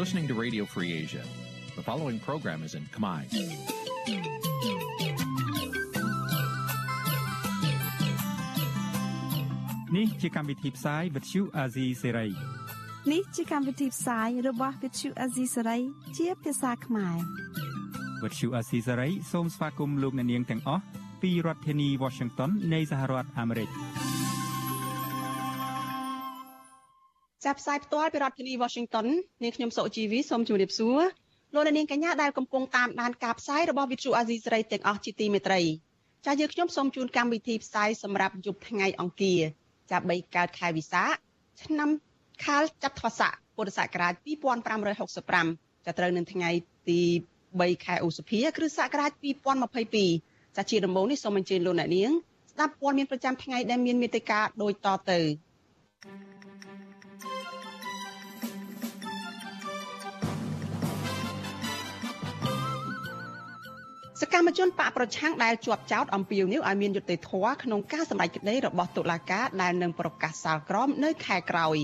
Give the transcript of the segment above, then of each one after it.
listening to Radio Free Asia. The following program is in Khmer. នេះជាកម្មវិធីផ្សាយវិទ្យុអាស៊ីសេរីនេះជាកម្មវិធីផ្សាយរបស់ Vithu Azisari ជាភាសាខ្មែរវិទ្យុអាស៊ីសេរីសូមស្វាគមន៍លោកអ្នកនាងទាំងអស់ពីរដ្ឋធានី Washington នៃសហរដ្ឋអាមេរិក ចាប់ផ្សាយផ្ទាល់ពីរដ្ឋធានី Washington នាងខ្ញុំសុជីវីសូមជម្រាបសួរលោកអ្នកនាងកញ្ញាដែលកំពុងតាមដានការផ្សាយរបស់ Vithu Azisari ទាំងអស់ជាទីមេត្រីចា៎យើងខ្ញុំសូមជូនកម្មវិធីផ្សាយសម្រាប់យប់ថ្ងៃអង្គារចាប់3កើតខែវិសាខឆ្នាំខាលចត្វាស័កពុរសករាជ2565ចាប់ត្រូវនឹងថ្ងៃទី3ខែឧសភាគ្រិស្តសករាជ2022ចាជាដំបូងនេះសូមអញ្ជើញលោកអ្នកនាងស្ដាប់ព័ត៌មានប្រចាំថ្ងៃដែលមានមេត្តាដូចតទៅ សកម្មជនបកប្រឆាំងដែលជាប់ចោតអំពាវនាវឲ្យមានយុត្តិធម៌ក្នុងការសម្រេចក្តីរបស់តុលាការដែលនឹងប្រកាសសាលក្រមនៅខែក្រោយ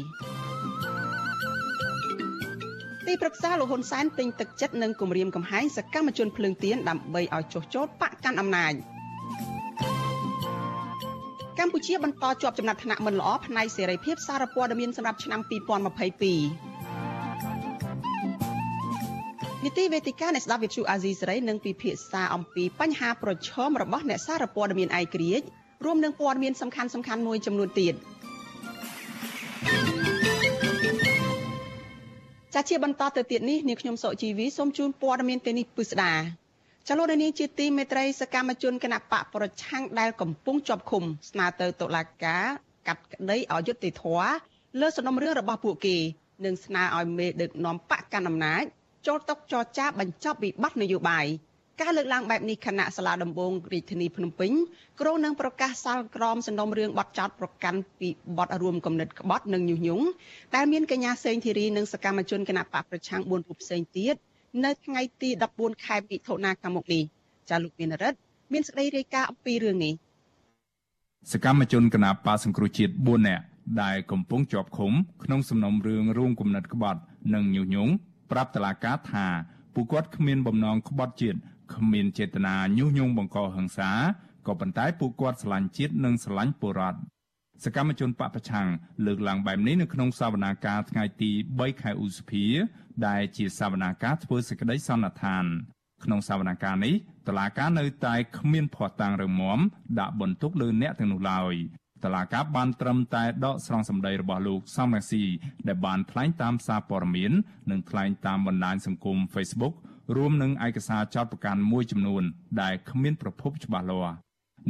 ទីប្រឹក្សាលោកហ៊ុនសែនពេញទឹកចិត្តនឹងគម្រាមកំហែងសកម្មជនភ្លើងទៀនដើម្បីឲ្យចុះចូលបកកាន់អំណាចកម្ពុជាបន្តជាប់ចំណាត់ថ្នាក់មិនល្អផ្នែកសេរីភាពសារព័ត៌មានសម្រាប់ឆ្នាំ2022 នីតិវេទិកានៃស្ដាប់វិទ្យុអាស៊ីសេរីនឹងពិភាក្សាអំពីបញ្ហាប្រឈមរបស់អ្នកសារព័ត៌មានឯករាជ្យរួមនឹងព័ត៌មានសំខាន់សំខាន់មួយចំនួនទៀតចាជាបន្តទៅទៀតនេះនាងខ្ញុំសុជីវីសូមជូនព័ត៌មានទៅនេះពិស្ដាចលនានេះជាទីមេត្រីសកម្មជនគណៈបកប្រឆាំងដែលកំពុងជាប់ឃុំស្នើទៅតុលាការកាត់ក្តីឲ្យយុត្តិធម៌លើសំណុំរឿងរបស់ពួកគេនិងស្នើឲ្យមេដឹកនាំបកកណ្ដាលអំណាច ចូលតុចរចាបញ្ចប់វិបត្តិនយោបាយការលើកឡើងបែបនេះគណៈសាលាដំបងរាជធានីភ្នំពេញក្រុងនឹងប្រកាសសាលក្រមសំណុំរឿងបទចោតប្រកាន់ពីបទរួមគំនិតក្បត់និងញុះញង់ដែលមានកញ្ញាសេងធីរីនិងសកម្មជនគណៈបកប្រឆាំង4រូបផ្សេងទៀតនៅថ្ងៃទី14ខែមិថុនាខាងមុខនេះចាលោកមានរិទ្ធមានសេចក្តីរាយការណ៍អំពីរឿងនេះសកម្មជនគណៈបកសង្គ្រោះជាតិ4នាក់ដែលកំពុងជាប់ឃុំក្នុងសំណុំរឿងរួមគំនិតក្បត់និងញុះញង់ ប្រាប់តឡាការថាពួកគាត់គ្មានបំណងក្បត់ជាតិគ្មានចេតនាញុះញង់បង្កហិង្សាក៏ប៉ុន្តែពួកគាត់ស្រឡាញ់ជាតិនិងស្រឡាញ់ពលរដ្ឋសកម្មជនបពប្រឆាំងលើកឡើងបែបនេះនៅក្នុងសវនាការថ្ងៃទី3ខែឧសភា ដែលជាសវនាការធ្វើសេចក្តីសន្និដ្ឋាន ក្នុងសវនាការនេះតឡាការនៅតែគ្មានភ័ស្តុតាងរឹងមាំដាក់បន្ទុកលើអ្នកទាំងនោះឡើយ តឡាកាបានត្រឹមតែដកស្រង់សម្ដីរបស់លោកសំរាស៊ីដែលបានថ្លែងតាមសារព័ត៌មាន និងថ្លែងតាមបណ្ដាញសង្គម Facebook រួមនឹងឯកសារចោតប្រកាន់មួយចំនួន ដែលគ្មានប្រភពច្បាស់លាស់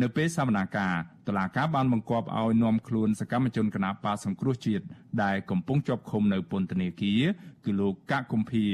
នៅពេលសវនាការតឡាកាបានបង្គាប់ឲ្យនាំខ្លួនសកម្មជនគណបកសង្គ្រោះជាតិដែលកំពុងជាប់ឃុំនៅពន្ធនាគារគឺលោកកាក់កុម្ភា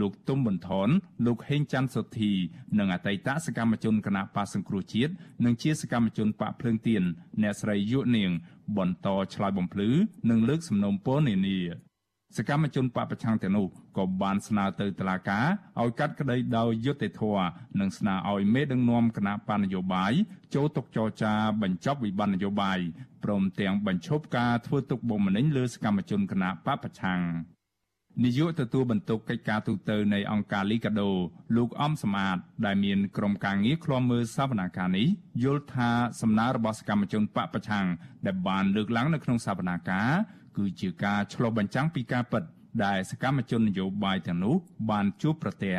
លោកទុំបន្ថនលោកហេងច័ន្ទសុធី និងអតីតសកម្មជនគណបកសង្គ្រោះជាតិនិងជាសកម្មជនបកភ្លើងទៀនអ្នកស្រីយុនាង បន្តឆ្លើយបំភ្លឺនិងលើកសំណូមពរនានា សកម្មជនបពប្រឆាំងទាំងនោះក៏បានស្នើទៅតុលាការឲ្យកាត់ក្តីដោយយុត្តិធម៌និងស្នើឲ្យមេដឹកនាំគណៈបណ្ឌនយោបាយចូលតុចរចាបញ្ចប់វិបត្តិនយោបាយព្រមទាំងបញ្ឈប់ការធ្វើទុកបុកម្នេញលើសកម្មជនគណៈបពប្រឆាំងនាយកទទួលបន្ទុកកិច្ចការទូតនៃអង្គការលីកាដូលោកអំសមាត ដែលមានក្រុមការងារឃ្លាំមើលសវនាការនេះយល់ថាសំណើរបស់សកម្មជនបពប្រឆាំងដែលបានលើកឡើងនៅក្នុងសវនាការ គឺជាការឆ្លុះបញ្ចាំងពីការពិតដែលសកម្មជននយោបាយទាំងនោះបានជួបប្រទះ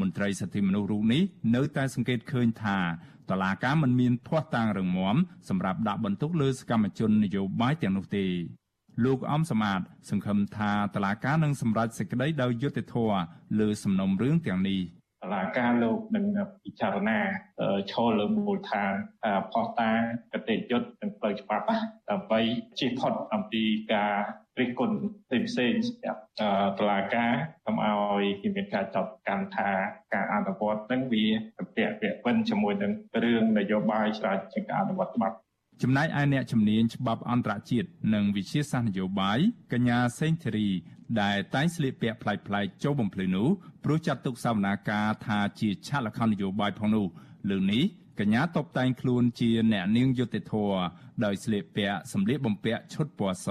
មន្ត្រីសិទ្ធិមនុស្សរូបនេះនៅតែសង្កេតឃើញថាតឡាការមិនមានភ័ស្តុតាងរឹងមាំសម្រាប់ដាក់បន្ទុកលើសកម្មជននយោបាយទាំងនោះទេលោកអំសមាត សង្ឃឹមថាតឡាការនឹងសម្រេចសេចក្តីដោយយុត្តិធម៌លើសំណុំរឿងទាំងនេះ។ តឡាការលោកនឹងពិចារណាឈលលើមូលដ្ឋានផុសតាកតិយុត្តនិងផ្លូវច្បាប់ដើម្បីជៀសផុតអំពីការរិះគន់ផ្សេងៗសម្រាប់តឡាការកុំឲ្យមានការចាត់កាន់ថាការអនុវត្តនឹងវាពាក់ពាក់វិនជាមួយនឹងរឿងនយោបាយច្រើនជាងការអនុវត្តច្បាប់ ចំណែកឯអ្នកជំនាញច្បាប់អន្តរជាតិនិងវិជាសាស្ត្រនយោបាយកញ្ញាសេងធីរីដែលតែងស្លៀកពាក់ប្លែកៗចូលបំភ្លឺនោះព្រោះចាត់ទុកសវនាការថាជាឆាកលខណ្ឌនយោបាយផងនោះលើនេះកញ្ញាតបតែងខ្លួនជាអ្នកនាងយុតិធធដោយស្លៀកពាក់សម្លៀកបំពាក់ឈុតពណ៌ស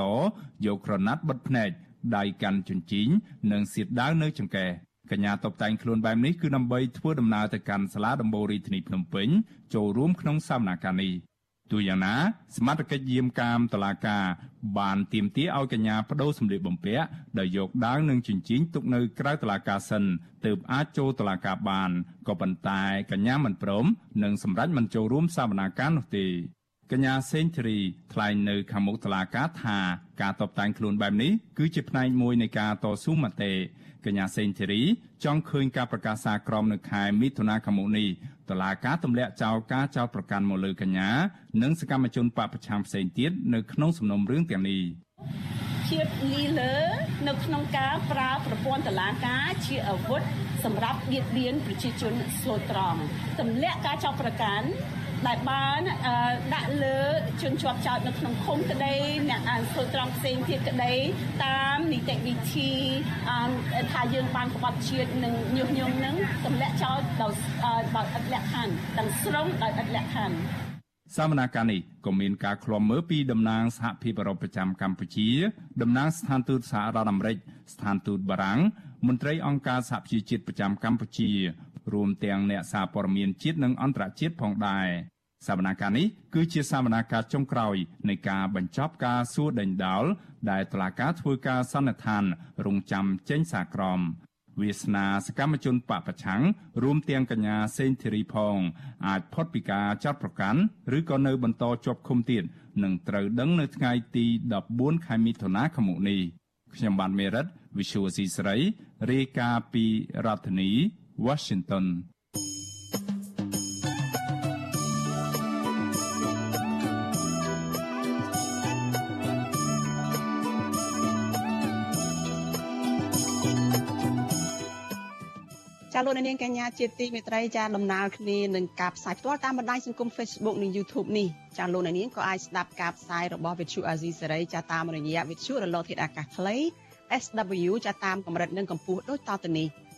យកក្រណាត់បិទភ្នែកដៃកាន់ជញ្ជីងនិងសៀតដាវនៅចង្កេះកញ្ញាតបតែងខ្លួនបែបនេះគឺដើម្បីធ្វើដំណើរទៅកាន់សាលាដំបូងរាជធានីភ្នំពេញចូលរួមក្នុងសកម្មភាពនេះ ទូយ៉ាងណាសមត្ថកិច្ចយាមកាមតឡាកាបានទៀមទាឲ្យកញ្ញាបដូរសម្លៀកបំពាក់ដោយយកដាវនិងជញ្ជីងទុកនៅក្រៅតឡាកាសិនទើបអាចចូលតឡាកាបានក៏ប៉ុន្តែកញ្ញាមិនព្រមនិងសម្រេចមិនចូលរួមសកម្មភាពនោះទេ កញ្ញាសេងធីរីថ្លែងនៅខាងមុខតុលាការថាការតបតែងខ្លួនបែបនេះគឺជាផ្នែកមួយនៃការតស៊ូមតិកញ្ញាសេងធីរីចង់ឃើញការប្រកាសសារក្រមនៅខែមិថុនាខាងមុខនេះតឡាការទម្លាក់ចោលការចោទប្រកាន់មកលើកញ្ញានិងសកម្មជនបពប្រឆាំងផ្សេងទៀតនៅក្នុងសំណុំរឿងទាំងនេះជាតិលីលើនៅក្នុងការប្រើប្រព័ន្ធតឡាការជាអាវុធសម្រាប់បៀតបៀនប្រជាជនស្លូតត្រង់ទម្លាក់ការចោទប្រកាន់ ដែលបានដាក់លើជនជាប់ចោតនៅក្នុងឃុំក្តីអ្នកអានធ្វើត្រង់ផ្សេងទៀតក្តីតាមនីតិវិធីថាយើងបានក្បត់ជាតិនិងញុះញង់នឹងទម្លាក់ចោលដោយដោយឥតលក្ខខណ្ឌទាំងស្រុងដោយឥតលក្ខខណ្ឌសវនាការនេះក៏មានការឃ្លាំមើលពីតំណាងសហភាពអឺរ៉ុបប្រចាំកម្ពុជាតំណាងស្ថានទូតសហរដ្ឋអាមេរិកស្ថានទូតបារាំងមន្ត្រីអង្គការសហប្រជាជាតិប្រចាំកម្ពុជា រួមទាំងអ្នកសារព័ត៌មានជាតិនិងអន្តរជាតិផងដែរសវនាការនេះគឺជាសវនាការចុងក្រោយនៃការបញ្ចប់ការសួរដេញដោលដែលតឡាការធ្វើការសន្និដ្ឋានរងចាំចេញសារក្រមវាសនាសកម្មជនបពប្រឆាំងរួមទាំងកញ្ញាសេងធីរីផងអាចផុតពីការចាត់ប្រកាន់ឬក៏នៅបន្តជាប់ឃុំទៀតនឹងត្រូវដឹងនៅថ្ងៃទី14ខែមិថុនាឆ្នាំនេះខ្ញុំបានមេរិត Visual C ស្រីរាយការណ៍ពីរដ្ឋធានី Washington ចាលោកនាងកញ្ញាជាទីមេត្រីចាដំណើរគ្នានឹងការផ្សាយផ្ទាល់តាមបណ្ដាញសង្គម Facebook និង YouTube នេះចាលោកនាងក៏អាចស្ដាប់ការផ្សាយរបស់ Vithu Azizi សេរីចាតាមរយៈ Vithu រលកធាតុអាកាសខ្លី SW ចាតាមកម្រិតនិងកម្ពស់ដូចតទៅនេះ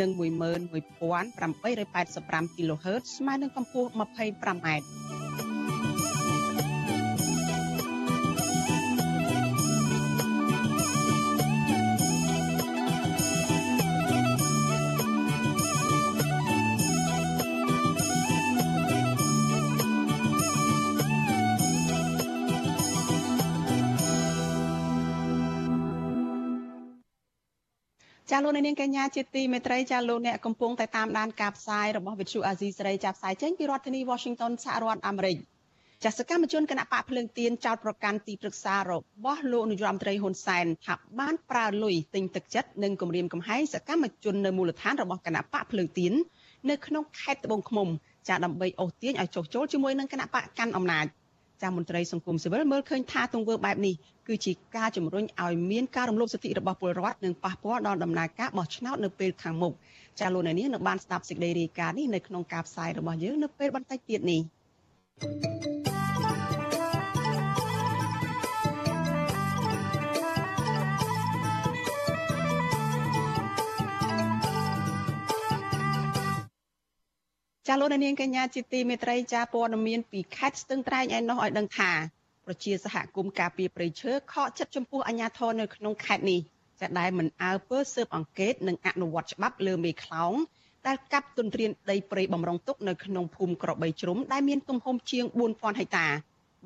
និង11885 kHz ស្មើនឹងកម្ពស់ 25m លោកនាងកញ្ញាជាទីមេត្រីចាលោកអ្នកកំពុងតែតាមដានការផ្សាយរបស់វិទ្យុអាស៊ីសេរីចាប់ផ្សាយចេញពីរដ្ឋធានី Washington សហរដ្ឋអាមេរិកចាសកម្មជនគណៈបកភ្លើងទៀនចោតប្រកាន់ទីប្រឹក្សារបស់លោកនាយរដ្ឋមន្ត្រីហ៊ុនសែនថាបានប្រើលុយទិញទឹកចិត្តនិងគម្រាមកំហែងសកម្មជននៅមូលដ្ឋានរបស់គណៈបកភ្លើងទៀននៅក្នុងខេត្តត្បូងឃ្មុំចាដើម្បីអូសទាញឲ្យចុះចូលជាមួយនឹងគណៈបកកាន់អំណាច ចាមន្ត្រីសង្គមស៊ីវិលមើលឃើញថាទង្វើបែបនេះគឺជាការជំរុញឲ្យមានការរំលោភសិទ្ធិរបស់ពលរដ្ឋនិងប៉ះពាល់ដល់ដំណើរការបោះឆ្នោតនៅពេលខាងមុខចាលោកអ្នកនាងនៅបានស្ដាប់សេចក្តីរាយការណ៍នេះនៅក្នុងការផ្សាយរបស់យើងនៅពេលបន្តិចទៀតនេះ thank you ចាលោកនាងកញ្ញាជាទីមេត្រីចាព័ត៌មានពីខេត្តស្ទឹងត្រែងឯណោះឲ្យដឹងថាប្រជាសហគមន៍ការពារព្រៃឈើខកចិត្តចំពោះអាជ្ញាធរនៅក្នុងខេត្តនេះចាដែលមិនអើពើស៊ើបអង្កេតនិងអនុវត្តច្បាប់លើមេខ្លោងដែលកាប់ទុនទ្រានដីព្រៃបំរុងទុកនៅក្នុងភូមិក្របីជ្រុំដែលមានទំហំជាង4000ហិកតា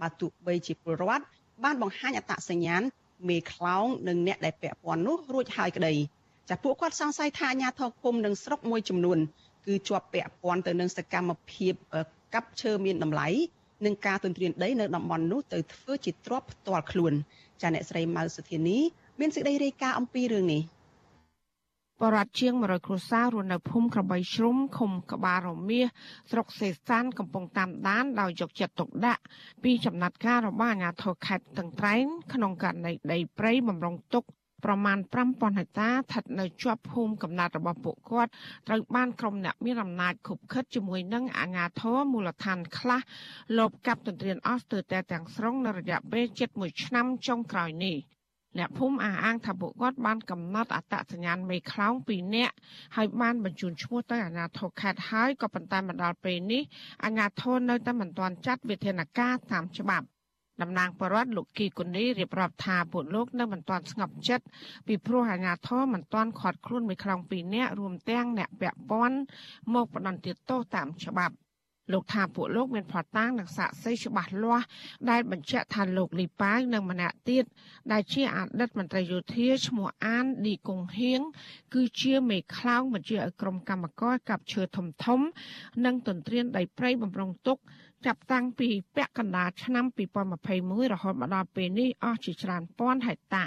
បើទោះបីជាពលរដ្ឋបានបង្ហាញអត្តសញ្ញាណមេខ្លោងនិងអ្នកដែលពាក់ព័ន្ធនោះរួចហើយក្តីចាពួកគាត់សង្ស័យថាអាជ្ញាធរឃុំនិងស្រុកមួយចំនួន គឺជាប់ពាក់ព័ន្ធទៅនឹងសកម្មភាពកាប់ឈើមានតម្លៃនិងការទន្ទ្រានដីនៅតំបន់នោះទៅធ្វើជាទ្រព្យផ្ទាល់ខ្លួនចាអ្នកស្រីម៉ៅសុធានីមានសេចក្តីរាយការណ៍អំពីរឿងនេះបរដ្ឋជាង100គ្រួសាររស់នៅភូមិក្របីជ្រុំឃុំក្បាលរមាសស្រុកសេសានកំពុងតាមដានដោយយកចិត្តទុកដាក់ពីចំណាត់ការរបស់អាជ្ញាធរខេត្តតឹងត្រែងក្នុងករណីដីព្រៃបំរុងទុក ប្រមាណ5000ហិកតាស្ថិតនៅជាប់ភូមិកំណត់របស់ពួកគាត់ត្រូវបានក្រុមអ្នកមានអំណាចខុបខិតជាមួយនឹងអាជ្ញាធរមូលដ្ឋានខ្លះលបកាប់ទន្ទ្រានអស់ស្ទើរតែទាំងស្រុងនៅរយៈពេលជិត1ឆ្នាំចុងក្រោយនេះអ្នកភូមិអះអាងថាពួកគាត់បានកំណត់អត្តសញ្ញាណមេខ្លោង2នាក់ហើយបានបញ្ជូនឈ្មោះទៅអាជ្ញាធរខេត្តហើយក៏ប៉ុន្តែមកដល់ពេលនេះអាជ្ញាធរនៅតែមិនទាន់ចាត់វិធានការតាមច្បាប់ តំណាងបរដ្ឋលោកគីកូនីរៀបរាប់ថាពួកលោកនៅមិនទាន់ស្ងប់ចិត្តពីព្រោះអាជ្ញាធរមិនទាន់ខាត់ខ្លួនមួយខ្លោង2នាក់រួមទាំងអ្នកពាក់ព័ន្ធមកផ្ដន្ទាទោសតាមច្បាប់លោកថាពួកលោកមានផតាំងនិងសាក់សីច្បាស់លាស់ដែលបញ្ជាក់ថាលោកលីប៉ាវនិងម្នាក់ទៀតដែលជាអតីតមន្ត្រីយោធាឈ្មោះអានឌីកុងហៀងគឺជាមេខ្លោងបញ្ជាឲ្យក្រុមកម្មករកັບឈើធំធំ និងទន្ទ្រានដីព្រៃបំរុងទុក ចាប់តាំងពីពាក់កណ្ដាលឆ្នាំ2021រហូតមកដល់ពេលនេះអស់ជាច្រើនពាន់ហិកតា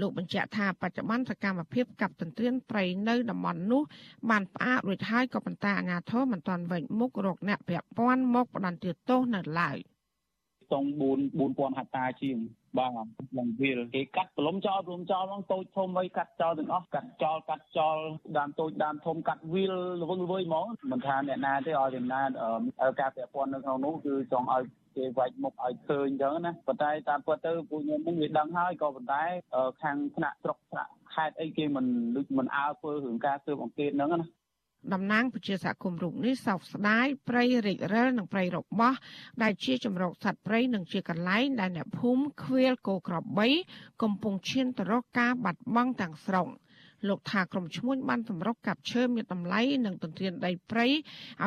លោកបញ្ជាក់ថាបច្ចុប្បន្នសកម្មភាពកັບទន្ទ្រានព្រៃនៅតំបន់នោះបានផ្អាករួចហើយក៏ប៉ុន្តែអាជ្ញាធរមិនទាន់វេចមុខរកអ្នកពាក់ព័ន្ធមកផ្ដន្ទាទោសនៅឡើយស្ទង់4 4000ហិកតាជាង បាទឡើងវាលគេកាត់ប្រឡំចោលប្រឡំចោលហ្នឹងតូចធំអីកាត់ចោលទាំងអស់កាត់ចោលកាត់ចោលដើមតូចដើមធំកាត់វាលល្វឹងល្វើយហ្មងមិនថាអ្នកណាទេឲ្យអ្នកណាការពាក់ព័ន្ធនៅក្នុងនោះគឺចង់ឲ្យគេវាច់មុខឲ្យឃើញអញ្ចឹងណាប៉ុន្តែតាមពិតទៅពួកខ្ញុំនឹងវាដឹងហើយក៏ប៉ុន្តែខាងថ្នាក់ស្រុកថ្នាក់ខេត្តអីគេមិនដូចមិនអើធ្វើរឿងការស៊ើបអង្កេតហ្នឹងណា តំណាងប្រជាសហគមន៍រូបនេះសោកស្ដាយព្រៃរិចរិលនិងព្រៃរបស់ដែលជាចម្រោកសត្វព្រៃនិងជាកន្លែងដែលអ្នកភូមិខ្វៀលគោក្របីកំពុងឈានទៅរកការបាត់បង់ទាំងស្រុងលោកថាក្រុមឈ្មួញបានសម្រុកកាប់ឈើមានតម្លៃនិងទន្ទ្រានដីព្រៃឲ្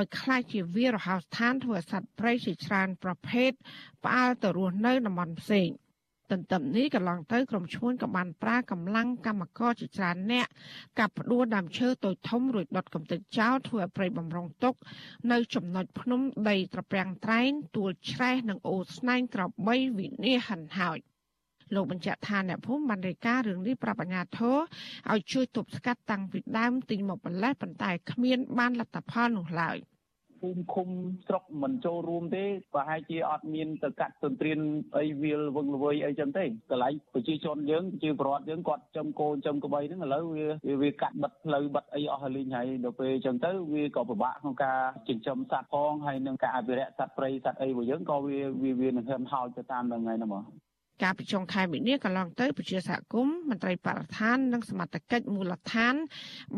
យคล้ายជាវារហោស្ថានធ្វើសត្វព្រៃជាច្រើនប្រភេទផ្អើលទៅរស់នៅតំបន់ផ្សេង។ ទន្ទឹមនេះកន្លងទៅក្រុមឈ្មួញក៏បានប្រើកម្លាំងកម្មករជាច្រើនអ្នកកាប់ផ្ដួលដើមឈើតូចធំរួចដុតកំទេចចោលធ្វើឲ្យព្រៃបំរុងទុក នៅចំណុចភ្នំដីត្រពាំងត្រែងទួលច្រេះនិងអូស្នែងក្របីវិនិច្ឆ័យហិនហើយលោកបញ្ជាក់ថាអ្នកភូមិបានរាយការណ៍រឿងនេះប្រាប់អាជ្ញាធរឲ្យជួយទប់ស្កាត់តាំងពីដើមទិញមកម្លេះប៉ុន្តែគ្មានបានលទ្ធផលនោះឡើយ។ ភូមិឃុំស្រុកមិនចូលរួមទេប្រហែលជាអត់មានទៅកាត់ទន្ទ្រានអីវាលវឹងល្វើយអីចឹងទេកន្លែងប្រជាជនយើងប្រជាពលរដ្ឋយើងគាត់ចំគោចំក្បីហ្នឹងឥឡូវវាវាកាត់បិទផ្លូវបិទអីអស់ហើយលេងហើយដល់ពេលចឹងទៅវាក៏ពិបាកក្នុងការចិញ្ចឹមសត្វផងហើយនឹងការអភិរក្សសត្វព្រៃសត្វអីរបស់យើងក៏វាវាវានឹងហឹមហោចទៅតាមហ្នឹងហើយណាបង កាលពីចុងខែមីនាកន្លងទៅប្រជាសហគមន៍មន្ត្រីបរិស្ថាននិងសមត្ថកិច្ចមូលដ្ឋាន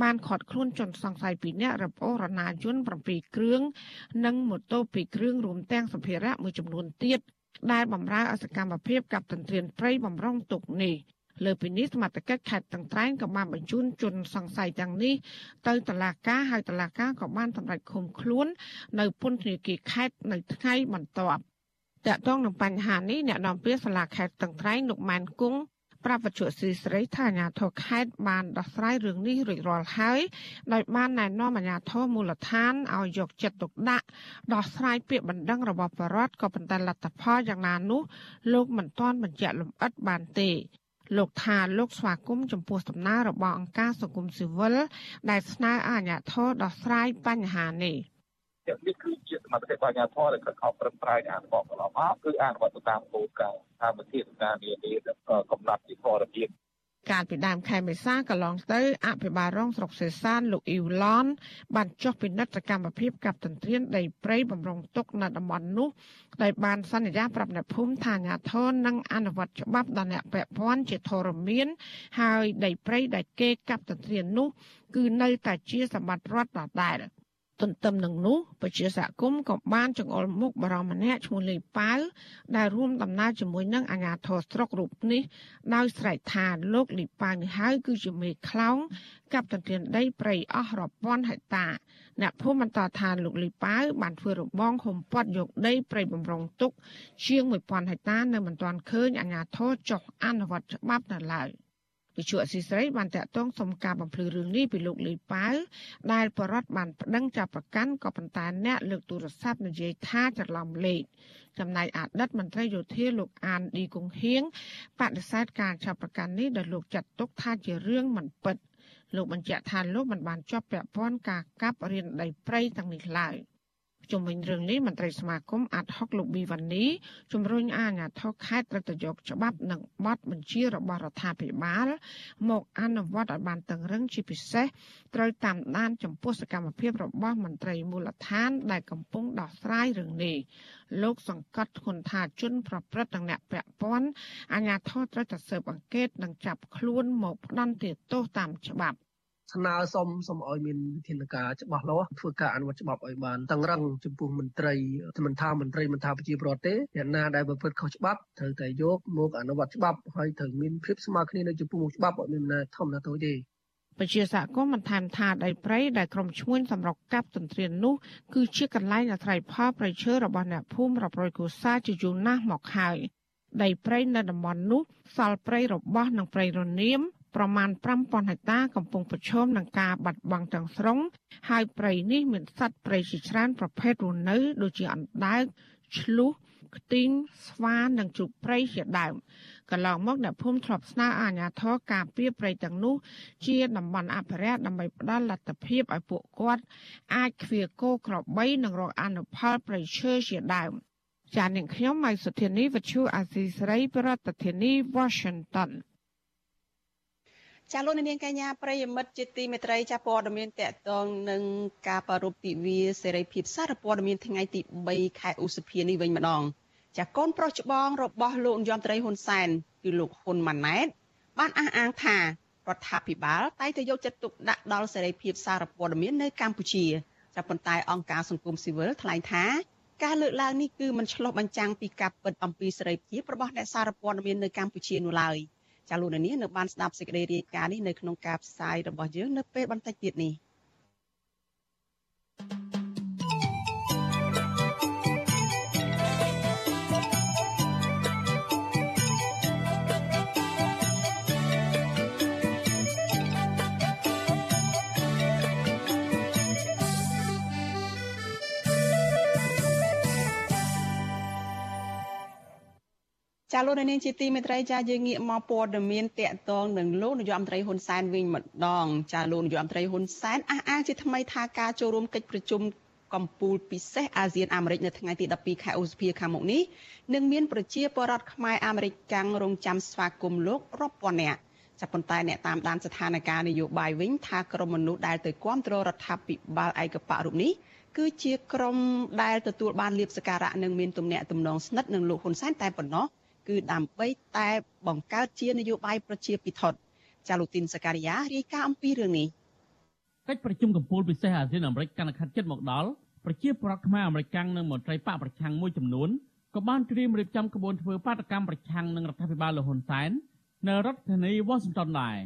បានឃាត់ខ្លួនជនសង្ស័យ2នាក់របងរណាយន្ត7គ្រឿង និងម៉ូតូ2គ្រឿងរួមទាំងសម្ភារៈមួយចំនួនទៀតដែលបម្រើអសកម្មភាពกับទន្ទ្រានព្រៃបំរុងទុកនេះលើពីនេះសមត្ថកិច្ចខេត្តតឹងត្រែងក៏បានបញ្ជូនជនសង្ស័យទាំងនេះទៅតុលាការហើយតុលាការក៏បានសម្រេចឃុំខ្លួន នៅពន្ធនាគារខេត្តនៅថ្ងៃបន្ទាប់ តកតងនឹងបញ្ហានេះអ្នកនាំពាក្យសាលាខេត្តតឹងត្រែងលោកម៉ែនគង់ប្រាប់វិទ្យុស៊ីស្រីថាអាជ្ញាធរខេត្តបានដោះស្រាយរឿងនេះរួចរាល់ហើយដោយបានណែនាំអាជ្ញាធរមូលដ្ឋានឲ្យយកចិត្តទុកដាក់ដោះស្រាយពាក្យបណ្ដឹងរបស់បរដ្ឋក៏ប៉ុន្តែលទ្ធផលយ៉ាងណានោះលោកមិនទាន់បញ្ជាក់លម្អិតបានទេលោកថាលោកស្វាគមន៍ចំពោះដំណើររបស់អង្គការសង្គមស៊ីវិលដែលស្នើឲ្យអាជ្ញាធរដោះស្រាយបញ្ហានេះ។ ទាំងនេះគឺជាសមត្ថកិច្ចបញ្ញាធម៌ដែលខំប្រឹងប្រែងអនុវត្តកន្លងមកគឺអនុវត្តទៅតាមគោលការណ៍តាមវិធានការនានាកំណត់ពីធរភាពកាលពីដើមខែមេសាកន្លងទៅអភិបាលរងស្រុកសេសានលោកអ៊ីវឡនបានចុះពិនិត្យសកម្មភាពកັບទន្ទ្រានដីព្រៃបំរុងទុកនៅតំបន់នោះដែលបានសន្យាប្រាប់អ្នកភូមិថាអាញាធននឹងអនុវត្តច្បាប់ដល់អ្នកពាក់ព័ន្ធជាធរមាន ហើយដីព្រៃដែលគេកັບទន្ទ្រាននោះគឺនៅតែជាសម្បត្តិរដ្ឋដដែល។ ទន្ទឹមនឹងនោះប្រជាសហគមន៍ក៏បានចង្អុលមុខបរិម្នាក់ឈ្មោះលីប៉ៅដែលរួមដំណើរជាមួយនឹងអាជ្ញាធរស្រុករូបនេះដោយស្រែកថាលោកលីប៉ៅនេះហើយគឺជាមេខ្លោងកັບទន្ទ្រានដីព្រៃអស់រាប់ពាន់ហិកតាអ្នកភូមិបន្តថាលោកលីប៉ៅបានធ្វើរបងហុំព័ទ្ធយកដីព្រៃបំរុងទុក ជាង1000ហិកតានៅមិនទាន់ឃើញអាជ្ញាធរចុះអនុវត្តច្បាប់នៅឡើយ។ វិជ្ជាអសីស្រីបានតាក់ទងសុំការបំភ្លឺរឿងនេះពីលោកលីប៉ៅដែលបរដ្ឋបានប្តឹងចាប់ប្រកាន់ក៏ប៉ុន្តែអ្នកលើកទូរស័ព្ទនិយាយថាច្រឡំលេខចំណែកអតីតមន្ត្រីយោធាលោកអានឌីកុងហៀងបដិសេធការចាប់ប្រកាន់នេះដោយលោកចាត់ទុកថាជារឿងមិនពិតលោកបញ្ជាក់ថាលោកមិនបានជាប់ពាក់ព័ន្ធការកាប់រៀនដីព្រៃទាំងនេះឡើយ។ ជំវិញរឿងនេះមន្ត្រីសមាគមអាត់ហុកលោកប៊ីវ៉ានីជំរុញអាជ្ញាធរខេត្តត្រូវតែយកច្បាប់និងបទបញ្ជារបស់រដ្ឋាភិបាលមកអនុវត្តឲ្យបានតឹងរឹងជាពិសេសត្រូវតាមដានចំពោះសកម្មភាពរបស់មន្ត្រីមូលដ្ឋាន ដែលកំពុងដោះស្រាយរឿងនេះលោកសង្កត់ធ្ងន់ថាជនប្រព្រឹត្តទាំងអ្នកពាក់ព័ន្ធអាជ្ញាធរត្រូវតែស៊ើបអង្កេតនិងចាប់ខ្លួនមកផ្ដន្ទាទោសតាមច្បាប់ ស្នើសុំសុំឲ្យមានវិធានការច្បាស់លាស់ធ្វើការអនុវត្តច្បាប់ឲ្យបានតឹងរឹងចំពោះមន្ត្រីមិនថាមន្ត្រីមិនថាប្រជាពលរដ្ឋទេអ្នកណាដែលប្រព្រឹត្តខុសច្បាប់ត្រូវតែយកមកអនុវត្តច្បាប់ហើយត្រូវមានភាពស្មើគ្នានៅចំពោះច្បាប់អត់មានណាធម្មតាតូចទេពជាសហគមន៍បានថែមថាដីព្រៃដែលក្រុមឈ្មួញសម្រុកកាប់ទន្ទ្រាននោះគឺជាកន្លែងអាស្រ័យផលប្រៃឈើរបស់អ្នកភូមិរាប់រយគ្រួសារជាយូរណាស់មកហើយដីព្រៃនៅតំបន់នោះសល់ព្រៃរបស់និងព្រៃរនាម ប្រមាណ5000ហិកតាកំពុងប្រឈមនឹងការបាត់បង់ទាំងស្រុងហើយព្រៃនេះមានសត្វព្រៃជាច្រើនប្រភេទរស់នៅដូចជាអណ្ដើកឆ្លុះខ្ទីងស្វានិងជូកព្រៃជាដើមកន្លងមកអ្នកភូមិធ្លាប់ស្នើអាជ្ញាធរការពារព្រៃទាំងនោះជាតំបន់អភិរក្សដើម្បីផ្ដល់លទ្ធភាពឲ្យពួកគាត់អាចឃ្វាគោក្របីនិងរកអនុផលព្រៃឈើជាដើមចាននាងខ្ញុំម៉ៃសុធានីវិទ្យុអាស៊ីសេរីប្រធានាធិបតី Washington ចាលោកនាងកញ្ញាប្រិយមិត្តជាទីមេត្រីចាព័ត៌មានតកតងនឹងការប្រារព្ធទិវាសេរីភាពសារព័ត៌មានថ្ងៃទី3ខែឧសភានេះវិញម្ដងចាកូនប្រុសច្បងរបស់លោកនាយរដ្ឋមន្ត្រីហ៊ុនសែនគឺលោកហ៊ុនម៉ាណែតបានអះអាងថារដ្ឋាភិបាលតែងតែយកចិត្តទុកដាក់ដល់សេរីភាពសារព័ត៌មាននៅកម្ពុជាចាប៉ុន្តែអង្គការសង្គមស៊ីវិលថ្លែងថាការលើកឡើងនេះគឺមិនឆ្លុះបញ្ចាំងពីការពិតអំពីសេរីភាពរបស់អ្នកសារព័ត៌មាននៅកម្ពុជានោះឡើយ។ ចាលោកនាងនៅបានស្ដាប់សេចក្តីរាយការណ៍នេះនៅក្នុងការផ្សាយរបស់យើងនៅពេលបន្តិចទៀតនេះ ចាលោកនាងជាទីមេត្រីចាយើងងាកមកព័ត៌មានតកតងនឹងលោកនាយរដ្ឋមន្ត្រីហ៊ុនសែនវិញម្ដងចាលោកនាយរដ្ឋមន្ត្រីហ៊ុនសែនអះអាងជាថ្មីថាការចូលរួមកិច្ចប្រជុំកម្ពុជាពិសេសអាស៊ានអាមេរិកនៅថ្ងៃទី12ខែឧសភាខាងមុខនេះនឹងមានប្រជាពលរដ្ឋខ្មែរអាមេរិកកាំងរងចាំស្វាគមន៍លោករាប់ពាន់នាក់ចាប់ប៉ុន្តែអ្នកតាមដានស្ថានភាពនយោបាយវិញថាក្រុមមនុស្សដែលទៅគាំទ្ររដ្ឋាភិបាលឯកបៈរូបនេះគឺជាក្រុមដែលទទួលបានលៀបសការៈនិងមានទំនាក់ទំនងស្និទ្ធនឹងលោកហ៊ុនសែនតែប៉ុណ្ណោះ គឺដើម្បីតែបង្កើតជានយោបាយប្រជាពិធចាលូទីនសការីយ៉ារាយការណ៍អំពីរឿងនេះកិច្ចប្រជុំកំពូលពិសេសអាស៊ានអាមេរិកកាន់តែខិតជិតមកដល់ប្រជាប្រដ្ឋខ្មែរអាមេរិកនិងមន្ត្រីបកប្រឆាំងមួយចំនួនក៏បានត្រៀមរៀបចំក្បួនធ្វើបាតកម្មប្រឆាំងនឹងរដ្ឋាភិបាលលហ៊ុនសែននៅរដ្ឋធានី Washington ដែរ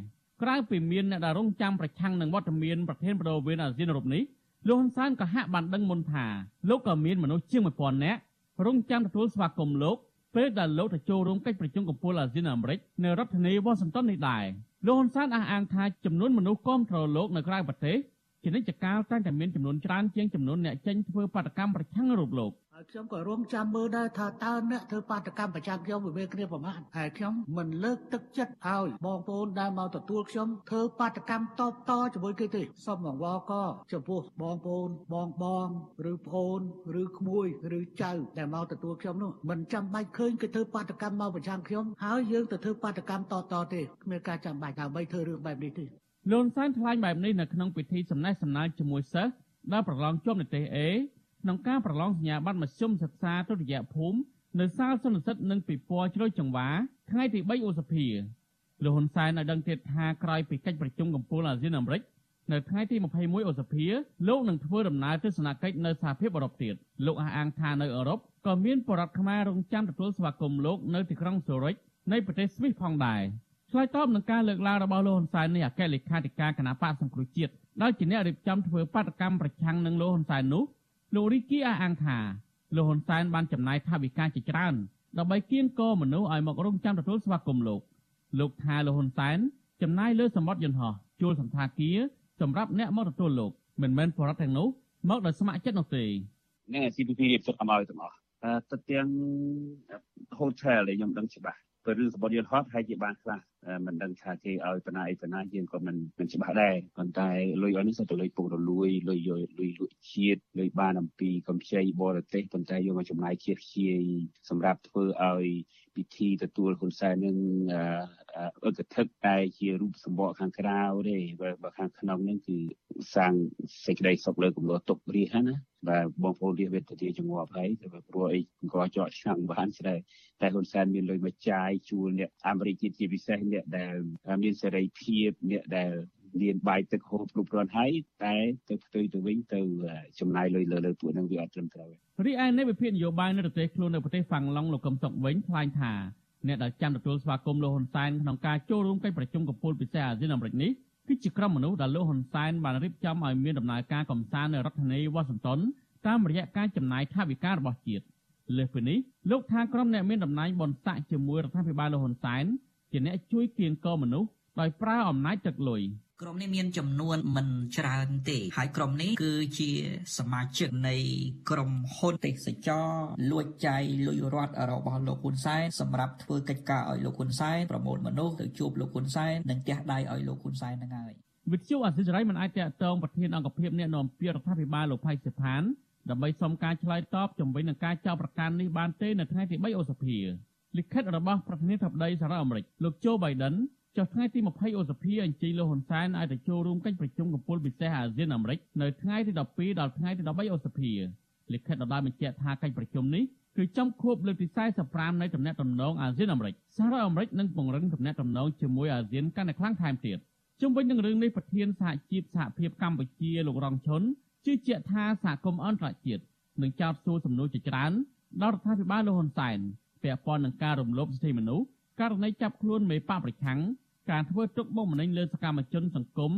ក្រៅពីមានអ្នកដែលរងចាំប្រឆាំងនឹងវត្តមានប្រធានបដូវវេនអាស៊ានរូបនេះលោកហ៊ុនសែនក៏ហាក់បានដឹងមុនថាលោកក៏មានមនុស្សជាង1000នាក់រងចាំទទួលស្វាគមន៍លោក ពេលដែលលោកទៅចូលរួមកិច្ចប្រជុំកំពូលអាស៊ានអាមេរិកនៅរដ្ឋធានី Washington នេះដែរលោកហ៊ុនសែនអះអាងថាចំនួនមនុស្សគាំទ្រលោកនៅក្រៅប្រទេស ជានិច្ចកាលតែងតែមានចំនួនច្រើនជាងចំនួនអ្នកចេញធ្វើបាតកម្មប្រឆាំងរូបលោកហើយខ្ញុំក៏រងចាំមើលដែរថាតើអ្នកធ្វើបាតកម្មប្រចាំខ្ញុំវាគ្នាប្រមាណហើយខ្ញុំមិនលើកទឹកចិត្តឲ្យបងប្អូនដែលមកទទួលខ្ញុំធ្វើបាតកម្មតបតជាមួយគេទេសូមអង្វរកចំពោះបងប្អូនបងបងឬប្អូនឬក្មួយឬចៅដែលមកទទួលខ្ញុំនោះមិនចាំបាច់ឃើញគេធ្វើបាតកម្មមកប្រចាំខ្ញុំហើយយើងទៅធ្វើបាតកម្មតតទេគ្មានការចាំបាច់ដើម្បីធ្វើរឿងបែបនេះទេ លន់សានថ្លែងបែបនេះនៅក្នុងពិធីសម្ដែងសម្ដែងជាមួយសិស្សដែលប្រឡងជាប់និទេស A ក្នុងការប្រឡងសញ្ញាបត្រមធ្យមសិក្សាទុតិយភូមិនៅសាលសន្និសិទនិងពិព័រណ៍ជ្រោយចង្វាថ្ងៃទី3ឧសភាលោកហ៊ុនសែនឲ្យដឹងទៀតថាក្រោយពីកិច្ចប្រជុំកំពូលអាស៊ានអាមេរិកនៅថ្ងៃទី21ឧសភាលោកនឹងធ្វើដំណើរទស្សនកិច្ចនៅសហភាពអឺរ៉ុបទៀតលោកអះអាងថានៅអឺរ៉ុបក៏មានបរិវត្តខ្មែររងចាំទទួលស្វាគមន៍លោកនៅទីក្រុងស៊ូរិចនៃប្រទេសស្វីសផងដែរ ឆ្លើយតបនឹងការលើកឡើងរបស់លោកហ៊ុនសែននេះអគ្គលេខាធិការគណៈបកសង្គ្រោះជាតិដែលជាអ្នករៀបចំធ្វើបាតកម្មប្រឆាំងនឹងលោកហ៊ុនសែននោះលោករីគីអះអាងថាលោកហ៊ុនសែនបានចំណាយថវិកាជាច្រើនដើម្បីគៀងគរមនុស្សឲ្យមករងចាំទទួលស្វាគមន៍លោកលោកថាលោកហ៊ុនសែនចំណាយលើសម្បត្តិយន្តហោះជួលសន្តាគារសម្រាប់អ្នកមកទទួលលោកមិនមែនបរិវត្តទាំងនោះមកដោយស្ម័គ្រចិត្តនោះទេនឹង CPP រៀបចំឲ្យទាំងអស់ទៅទាំង hotel ដែលខ្ញុំដឹងច្បាស់ព្រោះរឿងសម្បត្តិយន្តហោះហើយជាបានខ្លះ មិនដឹងថាគេឲ្យបណ្ណាអីបណ្ណាយើងក៏មិនមិនច្បាស់ដែរប៉ុន្តែលុយអស់នេះសុទ្ធតែលុយពុករលួយលុយយកលុយលក់ជាតិលុយបានអំពីកំខ្ចីបរទេសប៉ុន្តែយកមកចំណាយជាតិខ្ជាយសម្រាប់ធ្វើឲ្យពិធីទទួលហ៊ុនសែននឹងអឹកធឹកតែជារូបសម្បកខាងក្រៅទេបើខាងក្នុងនឹងគឺសាងសេចក្តីសុខលើកំឡោះទុករាជណាបាទបងប្អូនរាជវេទជាជំងាប់ហើយតែព្រោះអីក៏ចော့ឆ្ងាំងបានស្ដែតែហ៊ុនសែនមានលុយមកចាយជួលអ្នកអាមេរិកជាពិសេសអ្នកដែលមានសេរីភាពអ្នកដែលមានបាយទឹកហូបគ្រប់គ្រាន់ហើយតែទៅផ្ទុយទៅវិញទៅចំណាយលុយលើលើពួកនឹងវាអត់ត្រឹមត្រូវរីឯនៃវិភាគនយោបាយនៅប្រទេសខ្លួននៅប្រទេសហ្វាំងឡុងលោកកឹមសុខវិញថ្លែងថាអ្នកដែលចាំទទួលស្វាគមន៍លោកហ៊ុនសែនក្នុងការចូលរួមកិច្ចប្រជុំកំពូលពិសេសអាស៊ានអាមេរិកនេះគឺជាក្រុមមនុស្សដែលលោកហ៊ុនសែនបានរៀបចំឲ្យមានដំណើរការកំសាន្តនៅរដ្ឋធានីវ៉ាស៊ីនតោនតាមរយៈការចំណាយថវិការបស់ជាតិលើសពីនេះលោកថាក្រុមអ្នកមានតំណែងបនស័កជាមួយរដ្ឋាភិបាលលោកហ៊ុនសែន ជាអ្នកជួយគៀងកមនុស្សដោយប្រើអំណាចទឹកលុយក្រុមនេះមានចំនួនមិនច្រើនទេហើយក្រុមនេះគឺជាសមាជិកនៃក្រុមហ៊ុនទេសចរលួចចាយលុយរដ្ឋរបស់លោកហ៊ុនសែនសម្រាប់ធ្វើកិច្ចការឲ្យលោកហ៊ុនសែនប្រមូលមនុស្សទៅជួបលោកហ៊ុនសែននិងទះដៃឲ្យលោកហ៊ុនសែនហ្នឹងហើយវិទ្យុអសិរ័យមិនអាចតតងប្រធានអង្គភិបអ្នកនាំពាក្យរដ្ឋាភិបាលលោកផៃសិផានដើម្បីសុំការឆ្លើយតបជំវិញនឹងការចោទប្រកាន់នេះបានទេនៅថ្ងៃទី3ឧសភា លិខិតរបស់ប្រធានាធិបតីសហរដ្ឋអាមេរិកលោកโจ Biden ចុះថ្ងៃទី20ឧសភាអញ្ជើញលោកហ៊ុនសែនឲ្យទៅចូលរួមកិច្ចប្រជុំកំពូលពិសេសអាស៊ានអាមេរិកនៅថ្ងៃទី12ដល់ថ្ងៃទី13ឧសភាលិខិតដដែលបញ្ជាក់ថាកិច្ចប្រជុំនេះគឺចំខួបលើកទី45នៃទំនាក់ទំនងអាស៊ានអាមេរិកសហរដ្ឋអាមេរិកនឹងពង្រឹងទំនាក់ទំនងជាមួយអាស៊ានកាន់តែខ្លាំងថែមទៀតជុំវិញនឹងរឿងនេះប្រធានសហជីពសហភាពកម្ពុជាលោករងឈុនជឿជាក់ថាសហគមន៍អន្តរជាតិនឹងចោទសួរសំណួរជាច្រើនដល់រដ្ឋាភិបាលលោកហ៊ុនសែន ពាក់ព័ន្ធនឹងការរំលោភសិទ្ធិមនុស្សករណីចាប់ខ្លួនមេបកប្រឆាំងការធ្វើទុកបុកម្នេញលើសកម្មជនសង្គម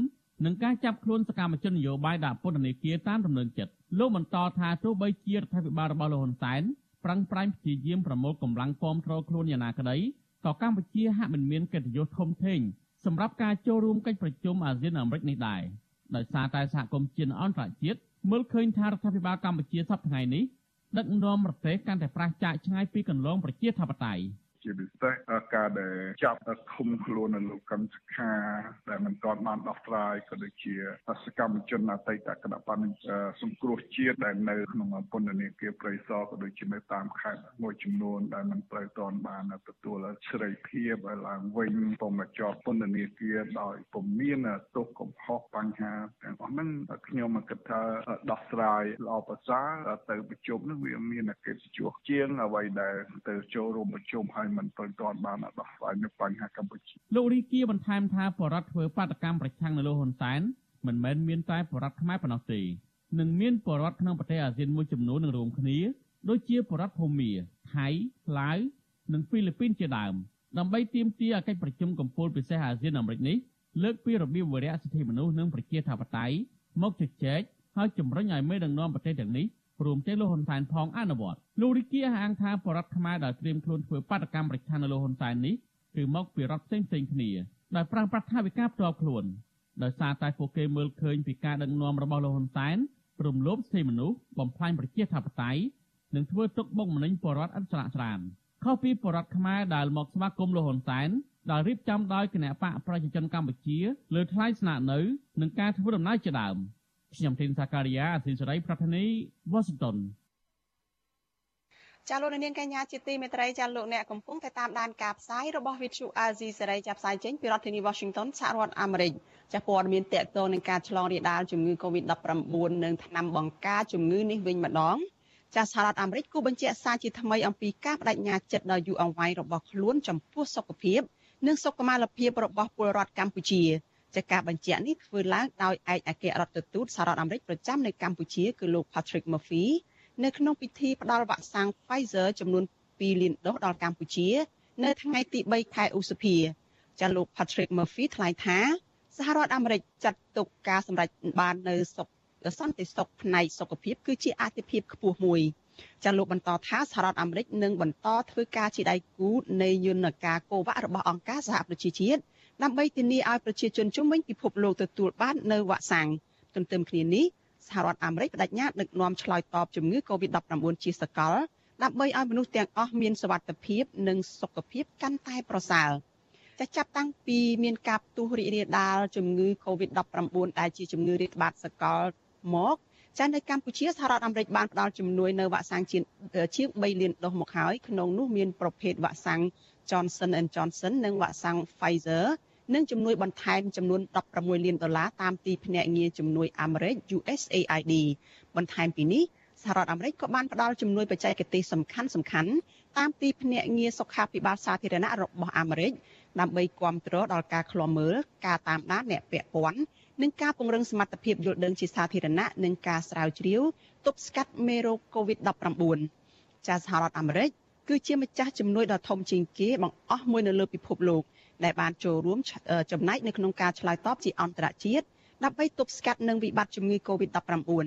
និងការចាប់ខ្លួនសកម្មជននយោបាយដាក់ពន្ធនាគារតាមដំណើរចិត្តលោកបន្តថាទោះបីជារដ្ឋាភិបាលរបស់លោកហ៊ុនសែនប្រឹងប្រែងព្យាយាមប្រមូលកម្លាំងគាំទ្រខ្លួនយ៉ាងណាក្តីក៏កម្ពុជាហាក់មិនមានកិត្តិយសធំធេងសម្រាប់ការចូលរួមកិច្ចប្រជុំអាស៊ានអាមេរិកនេះដែរដោយសារតែសហគមន៍ជាតិអន្តរជាតិមើលឃើញថារដ្ឋាភិបាលកម្ពុជាសប្តាហ៍ថ្ងៃនេះ ដឹកនាំប្រទេសកាន់តែប្រះចាកឆ្ងាយពីកន្លងប្រជាធិបតេយ្យ ជាពិសេសការដែលចាប់ឃុំខ្លួននៅលោកកម្មសខាដែលមិនទាន់បានដោះស្រាយក៏ដូចជាសកម្មជនអតីតគណៈបណ្ឌសង្គ្រោះជាតិដែលនៅក្នុងពន្ធនាគារព្រៃសរក៏ដូចជានៅតាមខេត្តមួយចំនួនដែលមិនត្រូវទាន់បានទទួលសេរីភាពឲ្យឡើងវិញពុំមកជាប់ពន្ធនាគារដោយពុំមានទោសកំហុសបញ្ហាទាំងអស់ហ្នឹងខ្ញុំគិតថាដោះស្រាយល្អប្រសើរទៅប្រជុំហ្នឹងវាមានកិត្តិយសជាងអ្វីដែលទៅចូលរួមប្រជុំហើយមិនទាន់បានដោះស្រាយនៅបញ្ហាកម្ពុជាលោករីគាបន្ថែមថាបរដ្ឋធ្វើបាតកម្មប្រឆាំងនៅលោកហ៊ុនសែនមិនមែនមានតែបរដ្ឋខ្មែរប៉ុណ្ណោះទេនឹងមានបរដ្ឋក្នុងប្រទេសអាស៊ានមួយចំនួននឹងរួមគ្នាដូចជាបរដ្ឋភូមាថៃឡាវនិងហ្វីលីពីនជាដើមដើម្បីទាមទារឲ្យកិច្ចប្រជុំកំពូលពិសេសអាស៊ានអាមេរិកនេះលើកពីរបៀបវរៈសិទ្ធិមនុស្សនិងប្រជាធិបតេយ្យមកជជែកហើយជំរុញឲ្យមេដឹកនាំប្រទេសទាំងនេះ រួមទាំងលោកហ៊ុនសែនផងអនុវត្តលោករីគាហាងថាបរដ្ឋខ្មែរដែលត្រៀមខ្លួនធ្វើបាតកម្មប្រឆាំងនៅលោកហ៊ុនសែននេះគឺមកពីរដ្ឋផ្សេងផ្សេងគ្នាដោយប្រើប្រាស់ថាវិការផ្ទាល់ខ្លួនដោយសារតែពួកគេមើលឃើញពីការដឹកនាំរបស់លោកហ៊ុនសែនរំលោភសិទ្ធិមនុស្សបំផ្លាញប្រជាធិបតេយ្យនិងធ្វើទុកបុកម្នេញបរដ្ឋឥតស្រាកស្រានខុសពីបរដ្ឋខ្មែរដែលមកស្វាគមន៍លោកហ៊ុនសែនដែលរៀបចំដោយគណៈបកប្រជាជនកម្ពុជាលើថ្លៃស្នាក់នៅនិងការធ្វើដំណើរជាដើម ខ្ញុំធីនសាការីយ៉ាអធិស្រីប្រធានីវ៉ាស៊ីនតោនចាលោកនាងកញ្ញាជាទីមេត្រីចាលោកអ្នកកំពុងតែតាមដានការផ្សាយរបស់ Vithu Azizi សេរីចាប់ផ្សាយចេញពីរដ្ឋធានី Washington សហរដ្ឋអាមេរិកចាព័ត៌មានតកតងនឹងការឆ្លងរាលដាលជំងឺ Covid-19 និងថ្នាំបង្ការជំងឺនេះវិញម្ដងចាសហរដ្ឋអាមេរិកគូបញ្ជាក់សារជាថ្មីអំពីការបដិញ្ញាចិត្តដ៏យូរអង្វែងរបស់ខ្លួនចំពោះសុខភាព និងសុខុមាលភាពរបស់ពលរដ្ឋកម្ពុជា ចាការបញ្ជាក់នេះធ្វើឡើងដោយឯកអគ្គរដ្ឋទូតសហរដ្ឋអាមេរិកប្រចាំនៅកម្ពុជាគឺលោក Patrick Murphy នៅក្នុងពិធីផ្ដល់វ៉ាក់សាំង Pfizer ចំនួន2លានដូសដល់កម្ពុជា នៅថ្ងៃទី3ខែឧសភាចាលោក Patrick Murphy ថ្លែងថាសហរដ្ឋអាមេរិកចាត់ទុកការសម្រេចបាននៅសុខសន្តិសុខផ្នែកសុខភាពគឺជាអាទិភាពខ្ពស់មួយចាលោកបន្តថាសហរដ្ឋអាមេរិកនឹងបន្តធ្វើការជាដៃគូនៃយន្តការកូវ៉ារបស់អង្គការសហប្រជាជាតិ ដើម្បីធានាឲ្យប្រជាជនជុំវិញពិភពលោកទទួលបាននៅវ៉ាក់សាំងទន្ទឹមគ្នានេះសហរដ្ឋអាមេរិកបដិញ្ញាដឹកនាំឆ្លើយតបជំងឺ Covid-19 ជាសកលដើម្បីឲ្យមនុស្សទាំងអស់មានសុវត្ថិភាពនិងសុខភាពកាន់តែប្រសើរចាចាប់តាំងពីមានការផ្ទុះរីករាលដាលជំងឺ Covid-19 ដែលជាជំងឺរាតត្បាតសកលមកចានៅកម្ពុជាសហរដ្ឋអាមេរិកបានផ្ដល់ជំនួយនៅវ៉ាក់សាំងជាជាង3លានដូសមកហើយក្នុងនោះមានប្រភេទវ៉ាក់សាំង Johnson & Johnson និងវ៉ាក់សាំង Pfizer និងជំនួយបន្ថែមចំនួន16លានដុល្លារតាមទីភ្នាក់ងារជំនួយអាមេរិក USAID បន្ថែមពីនេះសហរដ្ឋអាមេរិកក៏បានផ្ដល់ជំនួយបច្ចេកទេសសំខាន់សំខាន់តាមទីភ្នាក់ងារសុខាភិបាលសាធារណៈរបស់អាមេរិកដើម្បីគ្រប់គ្រងដល់ការឃ្លាំមើលការតាមដានអ្នកពាក់ព័ន្ធនិងការពង្រឹងសមត្ថភាពយល់ដឹងជាសាធារណៈនិងការស្រាវជ្រាវទប់ស្កាត់មេរោគ COVID-19 ចាសហរដ្ឋអាមេរិកគឺជាម្ចាស់ជំនួយដ៏ធំជាងគេបង្អស់មួយនៅលើពិភពលោក ដែលបានចូលរួមចំណែកនៅក្នុងការឆ្លើយតបជាអន្តរជាតិដើម្បីទប់ស្កាត់នឹងវិបត្តិជំងឺ Covid-19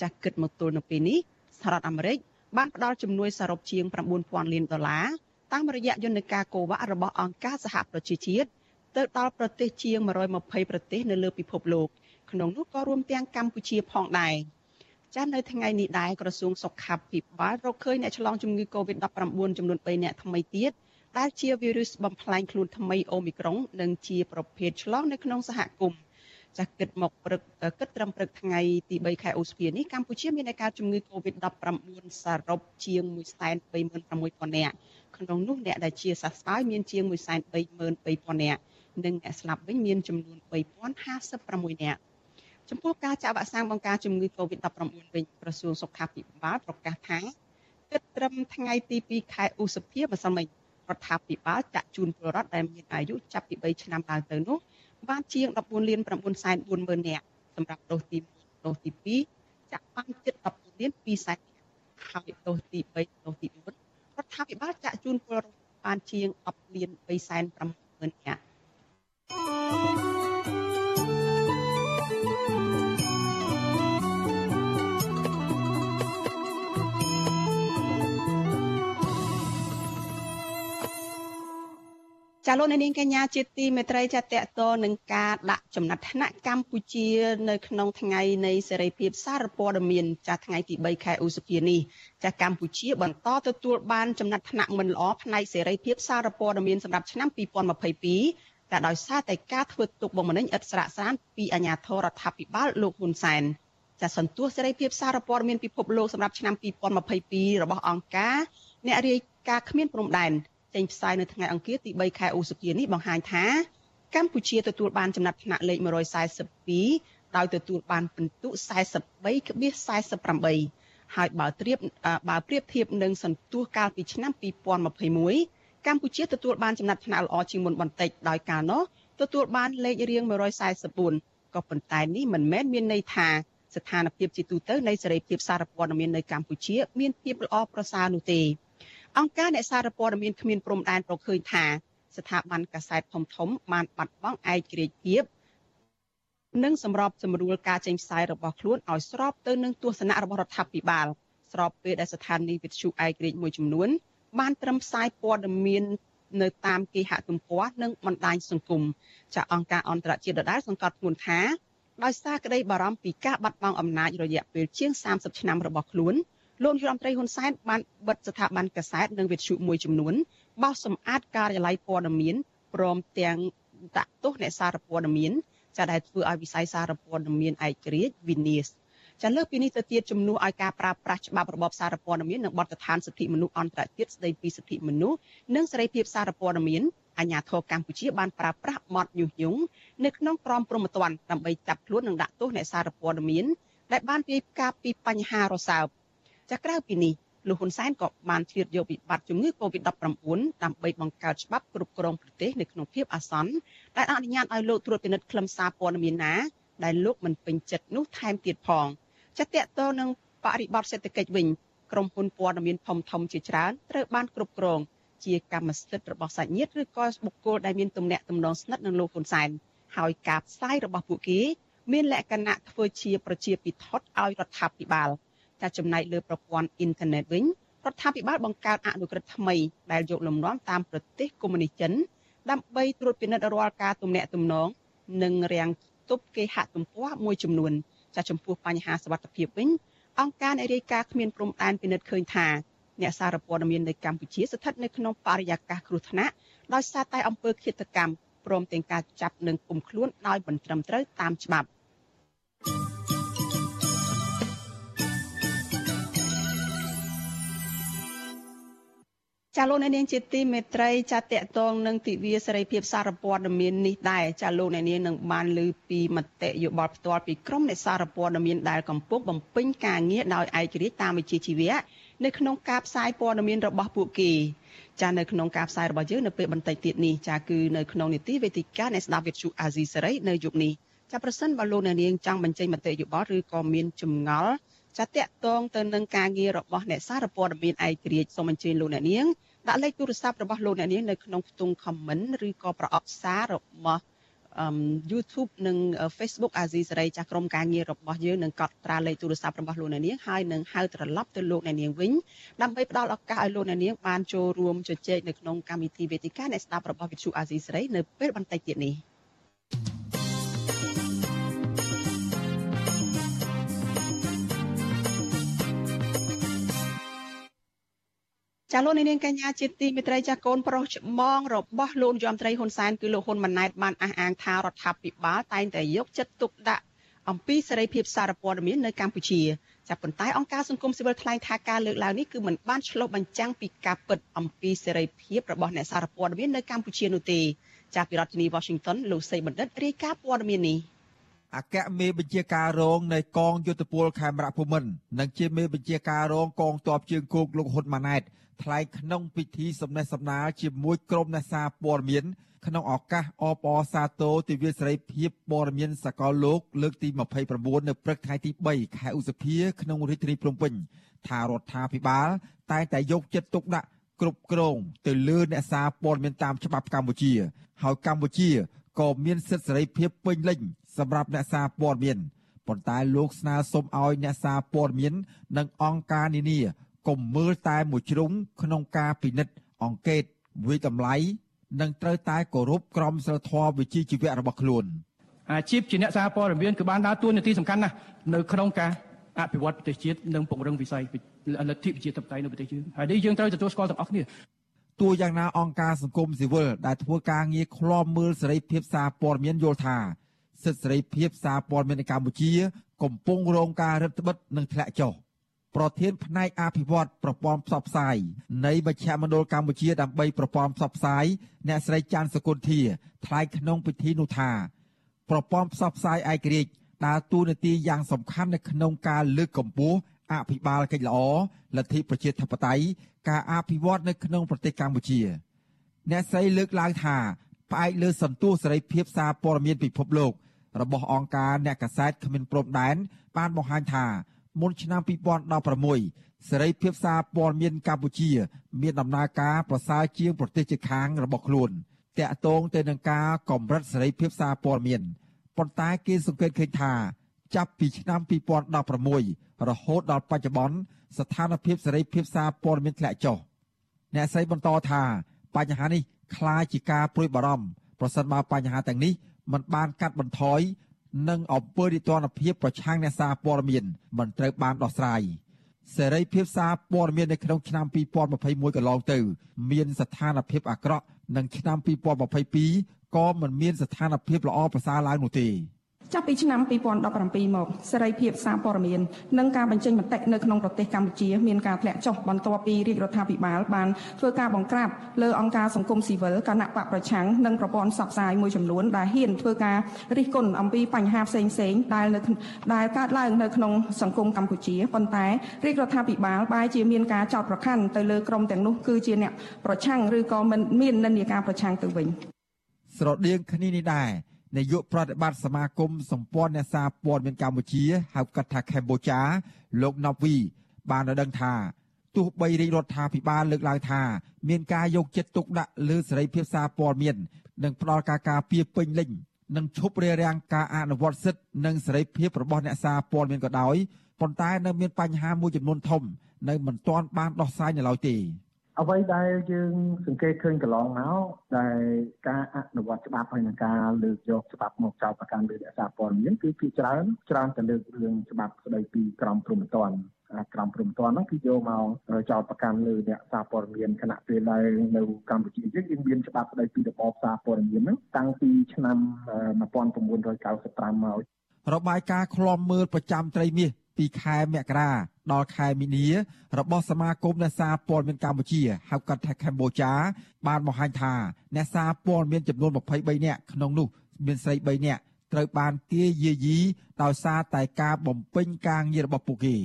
ចាស់គិតមកទល់នៅពេលនេះសហរដ្ឋអាមេរិកបានផ្ដល់ជំនួយសរុបជាង9000លានដុល្លារតាមរយៈយន្តការកូវ៉ារបស់អង្គការសហប្រជាជាតិទៅដល់ប្រទេសជាង120ប្រទេសនៅលើពិភពលោកក្នុងនោះក៏រួមទាំងកម្ពុជាផងដែរចាស់នៅថ្ងៃនេះដែរក្រសួងសុខាភិបាលរកឃើញអ្នកឆ្លងជំងឺ Covid-19 ចំនួន3អ្នកថ្មីទៀត ដែលជាវីរុសបំផ្លាញខ្លួនថ្មីអូមីក្រុងនិងជាប្រភេទឆ្លងនៅក្នុងសហគមន៍ចាស់គិតមកព្រឹកគិតត្រឹមព្រឹកថ្ងៃទី3ខែឧសភានេះកម្ពុជាមានការជំងឺ Covid-19 សរុបជាង136,000នាក់ក្នុងនោះអ្នកដែលជាសះស្បើយមានជាង133,000នាក់និងអ្នកស្លាប់វិញមានចំនួន3056នាក់ចំពោះការចាក់វ៉ាក់សាំងបង្ការជំងឺ Covid-19 វិញក្រសួងសុខាភិបាលប្រកាសថាគិតត្រឹមថ្ងៃទី2ខែឧសភាម្សិលមិញ រដ្ឋាភិបាលចាក់ជូនពលរដ្ឋដែលមានអាយុចាប់ពី3ឆ្នាំឡើងទៅនោះបានជាង14លាន9សែន4ម៉ឺននាក់សម្រាប់ដូសទី1ដូសទី2ចាក់បានជិត14លាន2សែនហើយដូសទី3ដូសទី4រដ្ឋាភិបាលចាក់ជូនពលរដ្ឋបានជាង10លាន3សែន6ម៉ឺននាក់ ចាលោកនាងកញ្ញាជាទីមេត្រីចាតកតនឹងការដាក់ចំណាត់ថ្នាក់កម្ពុជា នៅក្នុងថ្ងៃនៃសេរីភាពសារព័ត៌មានចាថ្ងៃទី3ខែឧសភានេះចាកម្ពុជា បន្តទទួលបានចំណាត់ថ្នាក់មិនល្អផ្នែកសេរីភាពសារព័ត៌មានសម្រាប់ឆ្នាំ2022តែដោយសារតែការធ្វើទុកបុកម្នេញឥតស្រាកស្រានពីអាជ្ញាធររដ្ឋាភិបាលលោកហ៊ុនសែនចាសន្ទុះសេរីភាពសារព័ត៌មានពិភពលោកសម្រាប់ឆ្នាំ2022របស់អង្គការអ្នករាយការណ៍គ្មានព្រំដែន ចេញផ្សាយនៅថ្ងៃអង្គារទី3ខែឧសភានេះបង្ហាញថាកម្ពុជាទទួលបានចំណាត់ថ្នាក់លេខ142ដោយទទួលបានពិន្ទុ43.48ហើយបើត្រៀបបើប្រៀបធៀបនឹងសន្ទុះកាលពីឆ្នាំ2021កម្ពុជាទទួលបានចំណាត់ថ្នាក់ល្អជាងមុនបន្តិចដោយកាលនោះទទួលបានលេខរៀង144ក៏ប៉ុន្តែនេះមិនមែនមានន័យថាស្ថានភាពជាទូទៅនៃសេរីភាពសារព័ត៌មាននៅកម្ពុជា មានភាពល្អប្រសើរនោះទេ អង្គការអ្នកសារព័ត៌មានគ្មានព្រំដែនប្រឃើញថាស្ថាប័នកាសែតធំធំបានបាត់បង់ឯករាជ្យភាពនិងសម្របសម្រួលការចេញផ្សាយរបស់ខ្លួនឲ្យស្របទៅនឹងទស្សនៈរបស់រដ្ឋាភិបាលស្របពេលដែលស្ថានីយវិទ្យុឯករាជ្យមួយចំនួន បានត្រឹមផ្សាយព័ត៌មាននៅតាមគេហទំព័រនិងបណ្ដាញសង្គមចាអង្គការអន្តរជាតិដដែលសង្កត់ធ្ងន់ថាដោយសារក្តីបារម្ភពីការបាត់បង់អំណាចរយៈពេលជាង30ឆ្នាំរបស់ខ្លួន លោកនាយរដ្ឋមន្ត្រីហ៊ុនសែនបានបិទស្ថាប័នកសែតនិងវិទ្យុមួយចំនួនបោះសម្អាតការិយាល័យព័ត៌មានព្រមទាំងដាក់ទោសអ្នកសារព័ត៌មានចាដែលធ្វើឲ្យវិស័យសារព័ត៌មានឯករាជ្យវិនាសចាលើកពីនេះទៅទៀតជំនួសឲ្យការប្រើប្រាស់ច្បាប់របបសារព័ត៌មាននិងបទដ្ឋានសិទ្ធិមនុស្សអន្តរជាតិស្តីពីសិទ្ធិមនុស្សនិងសេរីភាពសារព័ត៌មានអាជ្ញាធរកម្ពុជាបានប្រើប្រាស់បទញុះញង់នៅក្នុងក្រមព្រហ្មទណ្ឌដើម្បីចាប់ខ្លួននិងដាក់ទោសអ្នកសារព័ត៌មានដែលបានរាយការណ៍ពីបញ្ហារសើប ចាក្រៅពីនេះលោកហ៊ុនសែនក៏បានឆ្លៀតយកវិបត្តិជំងឺ Covid-19 ដើម្បីបង្កើតច្បាប់គ្រប់គ្រងប្រទេសនៅក្នុងភាពអាសន្នដែលអនុញ្ញាតឲ្យលោកត្រួតពិនិត្យខ្លឹមសារព័ត៌មានណាដែលលោកមិនពេញចិត្តនោះថែមទៀតផងចាតកតទៅនឹងបរិបទសេដ្ឋកិច្ចវិញក្រុមហ៊ុនព័ត៌មានធំធំជាច្រើនត្រូវបានគ្រប់គ្រងជាកម្មសិទ្ធិរបស់សាច់ញាតិឬក៏បុគ្គលដែលមានទំនាក់ទំនងស្និទ្ធនឹងលោកហ៊ុនសែនហើយការផ្សាយរបស់ពួកគេមានលក្ខណៈធ្វើជាប្រជាពិធដ្ឋឲ្យរដ្ឋាភិបាល។ ចាចំណែកលើប្រព័ន្ធអ៊ីនធឺណិតវិញរដ្ឋាភិបាលបង្កើតអនុក្រឹត្យថ្មីដែលយកលំនាំតាមប្រទេសកុម្មុយនីសចិនដើម្បីត្រួតពិនិត្យរាល់ការទំនាក់ទំនងនិងរាំងទប់គេហទំព័រមួយចំនួនចាចំពោះបញ្ហាសវត្ថិភាពវិញអង្គការអ្នករាយការណ៍គ្មានព្រំដែនពិនិត្យឃើញថាអ្នកសារព័ត៌មាននៅកម្ពុជាស្ថិតនៅក្នុងបរិយាកាសគ្រោះថ្នាក់ដោយសារតែអំពើឃាតកម្មព្រមទាំងការចាប់និងគុំខ្លួនដោយមិនត្រឹមត្រូវតាមច្បាប់ ចាលោកអ្នកនាងជាទីមេត្រីចាតកតងនឹងទិវាសេរីភាពសារព័ត៌មាននេះដែរចាលោកអ្នកនាងនឹងបានលើពីមតិយោបល់ផ្ទាល់ពីក្រមអ្នកសារព័ត៌មានដែលកំពុងបំពេញការងារដោយឯករាជ្យតាមវិជ្ជាជីវៈនៅក្នុងការផ្សាយព័ត៌មានរបស់ពួកគេចានៅក្នុងការផ្សាយរបស់យើងនៅពេលបន្តិចទៀតនេះចាគឺនៅក្នុងនីតិវេទិកាអ្នកស្ដាប់វិទ្យុអាស៊ីសេរីនៅយប់នេះចាប្រសិនបើលោកអ្នកនាងចង់បញ្ចេញមតិយោបល់ឬក៏មានចម្ងល់ចាតកតងទៅនឹងការងាររបស់អ្នកសារព័ត៌មានឯករាជ្យសូមអញ្ជើញលោកអ្នកនាង ដាក់លេខទូរស័ព្ទរបស់លោកអ្នកនាងនៅក្នុងខ្ទង់ comment ឬក៏ប្រអប់សាររបស់ YouTube និង Facebook អាស៊ីសេរីចាស់ក្រុមការងាររបស់យើងនឹងកត់ត្រាលេខទូរស័ព្ទរបស់លោកអ្នកនាងហើយនឹងហៅត្រឡប់ទៅលោកអ្នកនាងវិញដើម្បីផ្ដល់ឱកាសឲ្យលោកអ្នកនាងបានចូលរួមជជែកនៅក្នុងកម្មវិធីវេទិកាអ្នកស្ដាប់របស់វិទ្យុអាស៊ីសេរីនៅពេលបន្តិចទៀតនេះ។ ចាលោកនាងកញ្ញាជាទីមេត្រីចាកូនប្រុសច្បងរបស់លោកយមត្រីហ៊ុនសែនគឺលោកហ៊ុនម៉ាណែតបានអះអាងថារដ្ឋាភិបាលតែងតែយកចិត្តទុកដាក់អំពីសេរីភាពសារព័ត៌មាននៅកម្ពុជាចាប៉ុន្តែអង្គការសង្គមស៊ីវិលថ្លែងថាការលើកឡើងនេះគឺមិនបានឆ្លុះបញ្ចាំងពីការពិតអំពីសេរីភាពរបស់អ្នកសារព័ត៌មាននៅកម្ពុជានោះទេចាពីរដ្ឋធានី Washington លោកសីបណ្ឌិតរាយការណ៍ព័ត៌មាននេះអគ្គមេបញ្ជាការរងនៃកងយុទ្ធពលខេមរៈភូមិន្ទនិងជាមេបញ្ជាការរងកងទ័ពជើងគោកលោកហ៊ុនម៉ាណែត ថ្លែងក្នុងពិធីសំណេះសំណាលជាមួយក្រុមអ្នកសារព័ត៌មាន ក្នុងឱកាសអបអសាទរទិវាសេរីភាពព័ត៌មានសកលលោកលើកទី29នៅព្រឹកថ្ងៃទី3ខែឧសភាក្នុងរាជធានីភ្នំពេញថារដ្ឋាភិបាល តែងតែយកចិត្តទុកដាក់គ្រប់គ្រងទៅលើអ្នកសារព័ត៌មានតាមច្បាប់កម្ពុជា ហើយកម្ពុជាក៏មានសិទ្ធិសេរីភាពពេញលេញសម្រាប់អ្នកសារព័ត៌មានប៉ុន្តែលោកស្នើសុំឲ្យអ្នកសារព័ត៌មាន និងអង្គការនានា កុំមើលតែមួយជ្រុងក្នុងការពិនិត្យអង្កេតវិតម្លៃនិងត្រូវតែគោរពក្រមសីលធម៌វិជ្ជាជីវៈរបស់ខ្លួនអាជីពជាអ្នកសារព័ត៌មានគឺបានដើរតួនាទីសំខាន់ណាស់នៅក្នុងការអភិវឌ្ឍប្រទេសជាតិនិងពង្រឹងវិស័យលទ្ធិប្រជាធិបតេយ្យនៅប្រទេសយើងហើយនេះយើងត្រូវទទួលស្គាល់ទាំងអស់គ្នាទោះយ៉ាងណាអង្គការសង្គមស៊ីវិលដែលធ្វើការងារឃ្លាំមើលសេរីភាពសារព័ត៌មានយល់ថាសិទ្ធិសេរីភាពសារព័ត៌មាននៅកម្ពុជា កំពុងរងការរឹតបន្តឹងនិងធ្លាក់ចុះ។ ប្រធានផ្នែកអភិវឌ្ឍប្រព័ន្ធផ្សព្វផ្សាយនៃមជ្ឈមណ្ឌលកម្ពុជាដើម្បីប្រព័ន្ធផ្សព្វផ្សាយអ្នកស្រីច័ន្ទសកុនធាថ្លែងក្នុងពិធីនោះថាប្រព័ន្ធផ្សព្វផ្សាយឯករាជ្យដើរតួនាទីយ៉ាងសំខាន់នៅក្នុងការលើកកម្ពស់អភិបាលកិច្ចល្អលទ្ធិប្រជាធិបតេយ្យការអភិវឌ្ឍនៅក្នុងប្រទេសកម្ពុជា អ្នកស្រីលើកឡើងថាផ្អែកលើសន្ទុះសេរីភាពសារព័ត៌មានពិភពលោក របស់អង្គការអ្នកកាសែតគ្មានព្រំដែនបានបង្ហាញថា មុនឆ្នាំ2016សេរីភាពសារព័ត៌មានកម្ពុជា មានដំណើរការប្រសើរជាងប្រទេសជិតខាងរបស់ខ្លួនតាក់ទងទៅនឹងការកម្រិតសេរីភាពសារព័ត៌មានប៉ុន្តែគេសង្កេតឃើញថាចាប់ពីឆ្នាំ2016រហូតដល់បច្ចុប្បន្នស្ថានភាពសេរីភាពសារព័ត៌មានធ្លាក់ចុះអ្នកស្រីបន្តថាបញ្ហានេះคล้ายជាការព្រួយបារម្ភប្រសិនបើបញ្ហាទាំងនេះមិនបានកាត់បន្ថយ និងអំពើរិទ្ធនភាពប្រឆាំងអ្នកសារព័ត៌មានមិនត្រូវបានដោះស្រាយសេរីភាពសារព័ត៌មាននៅក្នុងឆ្នាំ2021កន្លងទៅ មានស្ថានភាពអាក្រក់និងឆ្នាំ2022ក៏មិនមានស្ថានភាពល្អប្រសើរឡើងនោះទេ ចាប់ពីឆ្នាំ2017មកសេរីភាពសារព័ត៌មាននិងការបញ្ចេញមតិនៅក្នុងប្រទេសកម្ពុជាមានការធ្លាក់ចុះបន្ទាប់ពីរាជរដ្ឋាភិបាលបានធ្វើការបង្ក្រាបលើអង្គការសង្គមស៊ីវិលគណៈបកប្រឆាំងនិងប្រព័ន្ធផ្សព្វផ្សាយមួយចំនួនដែលហ៊ានធ្វើការរិះគន់អំពីបញ្ហាផ្សេងៗដែលនៅដែលកើតឡើងនៅក្នុងសង្គមកម្ពុជាប៉ុន្តែរាជរដ្ឋាភិបាលបែរជាមានការចោទប្រកាន់ទៅលើក្រុមទាំងនោះគឺជាអ្នកប្រឆាំងឬក៏មិនមាននិន្នាការប្រឆាំងទៅវិញស្រដៀងគ្នានេះដែរ នាយកប្រតិបត្តិសមាគមសម្ព័ន្ធអ្នកសារព័ត៌មានកម្ពុជាហៅកាត់ថាកម្ពុជាលោកណូវីបានឲ្យដឹងថាទោះបីរាជរដ្ឋាភិបាលលើកឡើងថាមានការយកចិត្តទុកដាក់លើសេរីភាពសារព័ត៌មាននិងផ្ដល់ការការពារពេញលេញនិងឈប់រារាំងការអនុវត្តសិទ្ធិនិងសេរីភាពរបស់អ្នកសារព័ត៌មានក៏ដោយប៉ុន្តែនៅមានបញ្ហាមួយចំនួនធំ នៅមិនទាន់បានដោះស្រាយនៅឡើយទេ អ្វីដែលយើងសង្កេតឃើញកន្លងមកដែលការអនុវត្តច្បាប់ហើយនឹងការលើកយកច្បាប់មកចោទប្រកាន់លើអ្នកសារព័ត៌មានគឺភាគច្រើនច្រើនទៅលើករឿងច្បាប់ស្តីពីក្រមព្រហ្មទណ្ឌក្រមព្រំតាន់ហ្នឹងគឺយកមកចោតប្រកាន់លើអ្នកសារព័ត៌មានគណៈពេលដែលនៅកម្ពុជាយើងយើងមានច្បាប់ស្តីពីរបបសារព័ត៌មានហ្នឹងតាំងពីឆ្នាំ1995មករបាយការណ៍ឃ្លាំមើលប្រចាំត្រីមាស ពីខែមករាដល់ខែមីនា របស់សមាគមអ្នកសារព័ត៌មានកម្ពុជាហៅកាត់ថាកម្ពុជាបានបង្ហាញថាអ្នកសារព័ត៌មានចំនួន23នាក់ក្នុងនោះមានស្រី3នាក់ត្រូវបានទាយយាយីដោយសារតែការបំពេញការងាររបស់ពួកគេ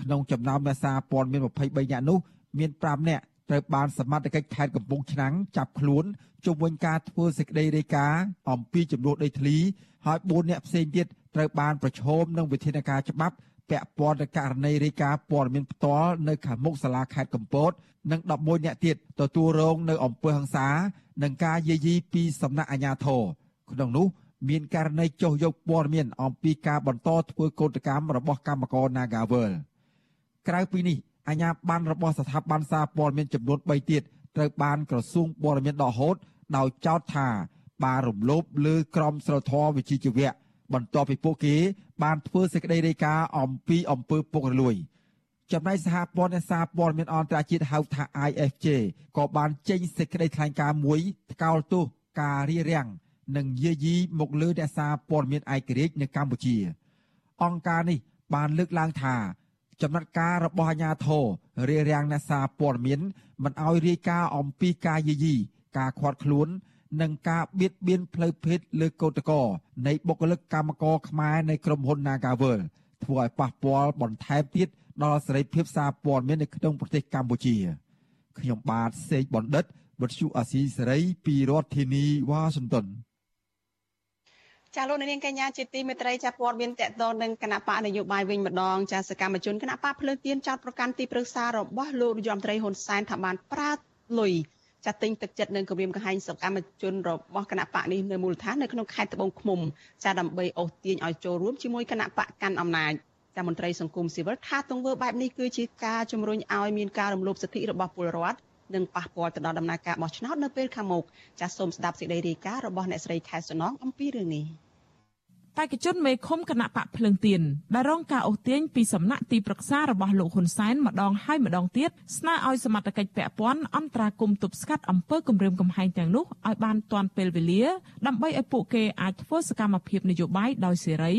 ក្នុងចំណោមអ្នកសារព័ត៌មាន23នាក់នោះមាន5នាក់ត្រូវបានសមត្ថកិច្ចខេត្តកំពង់ឆ្នាំងចាប់ខ្លួនជុំវិញការធ្វើសេចក្តីរាយការណ៍អំពីចំនួនដីធ្លី ហើយ4នាក់ផ្សេងទៀតត្រូវបានប្រឈមនឹងវិធានការច្បាប់ ពាក់ព័ន្ធនឹងករណីរាយការណ៍ព័ត៌មានផ្ទាល់នៅខាងមុខសាលាខេត្តកំពត និង11នាក់ទៀតទទួលរងនៅអំពើហិង្សានិងការយាយីពីសំណាក់អាជ្ញាធរក្នុងនោះមានករណីចុះយកព័ត៌មានអំពីការបន្តធ្វើកោតកម្មរបស់កម្មករ Nagawal ក្រៅពីនេះអាជ្ញាប័ណ្ណរបស់ស្ថាប័នសារព័ត៌មានចំនួន3ទៀតត្រូវបានក្រសួងព័ត៌មានដកហូតដោយចោទថាបានរំលោភលើក្រមសីលធម៌វិជ្ជាជីវៈ បន្ទាប់ពីពួកគេបានធ្វើសេចក្តីរាយការណ៍អំពីអំពើពុករលួយចំណែកសហព័ន្ធអ្នកសារព័ត៌មានអន្តរជាតិហៅថា IFJ ក៏បានចេញសេចក្តីថ្លែងការណ៍មួយថ្កោលទោសការរារាំងនិងយាយីមកលើអ្នកសារព័ត៌មានឯករាជ្យនៅកម្ពុជា អង្គការនេះបានលើកឡើងថាចំណាត់ការរបស់អាជ្ញាធររារាំងអ្នកសារព័ត៌មានមិនឲ្យរាយការណ៍អំពីការយាយីការខាត់ខ្លួន និងការបៀតបៀនផ្លូវភេទលើកោតក្រនៃបុគ្គលិកកម្មករខ្មែរនៃក្រុមហ៊ុន Nagavel ធ្វើឲ្យប៉ះពាល់បន្ថែមទៀតដល់សេរីភាពសារព័ត៌មាននៅក្នុងប្រទេសកម្ពុជាខ្ញុំបាទសេកបណ្ឌិតវុទ្ធុអាស៊ីសេរីពីរដ្ឋធានីវ៉ាស៊ីនតោនចាលោកនាងកញ្ញាជាទីមេត្រីចាព័ត៌មានតកតនឹងគណៈបកនយោបាយវិញម្ដងចាសកម្មជនគណៈបកភ្លើងទៀនចោតប្រកាន់ទីប្រឹក្សារបស់លោកនាយរដ្ឋមន្ត្រីហ៊ុនសែនថាបានប្រាលុយ ចាត់ទិញទឹកចិត្តនឹងគម្រាមកំហែងសកម្មជនរបស់គណៈបកនេះនៅមូលដ្ឋាននៅក្នុងខេត្តត្បូងឃ្មុំចាដើម្បីអូសទាញឲ្យចូលរួមជាមួយគណៈបកកាន់អំណាចចាមន្ត្រីសង្គមស៊ីវិលថាទង្វើបែបនេះគឺជាការជំរុញឲ្យមានការរំលោភសិទ្ធិរបស់ពលរដ្ឋនិងប៉ះពាល់ទៅដល់ដំណើរការបោះឆ្នោតនៅពេលខាងមុខចាសសូមស្ដាប់សេចក្តីរាយការណ៍របស់អ្នកស្រីខែសំណងអំពីរឿងនេះ។ បេក្ខជនមេឃុំគណៈបកភ្លឹងទៀនដែលរងការអូសទាញពីសំណាក់ទីប្រឹក្សារបស់លោកហ៊ុនសែនម្ដងហើយម្ដងទៀតស្នើឲ្យសមត្ថកិច្ចពាក់ព័ន្ធអន្តរាគមន៍ទប់ស្កាត់អំពើគំរាមកំហែងទាំងនោះឲ្យបានទាន់ពេលវេលាដើម្បីឲ្យពួកគេអាចធ្វើសកម្មភាពនយោបាយដោយសេរី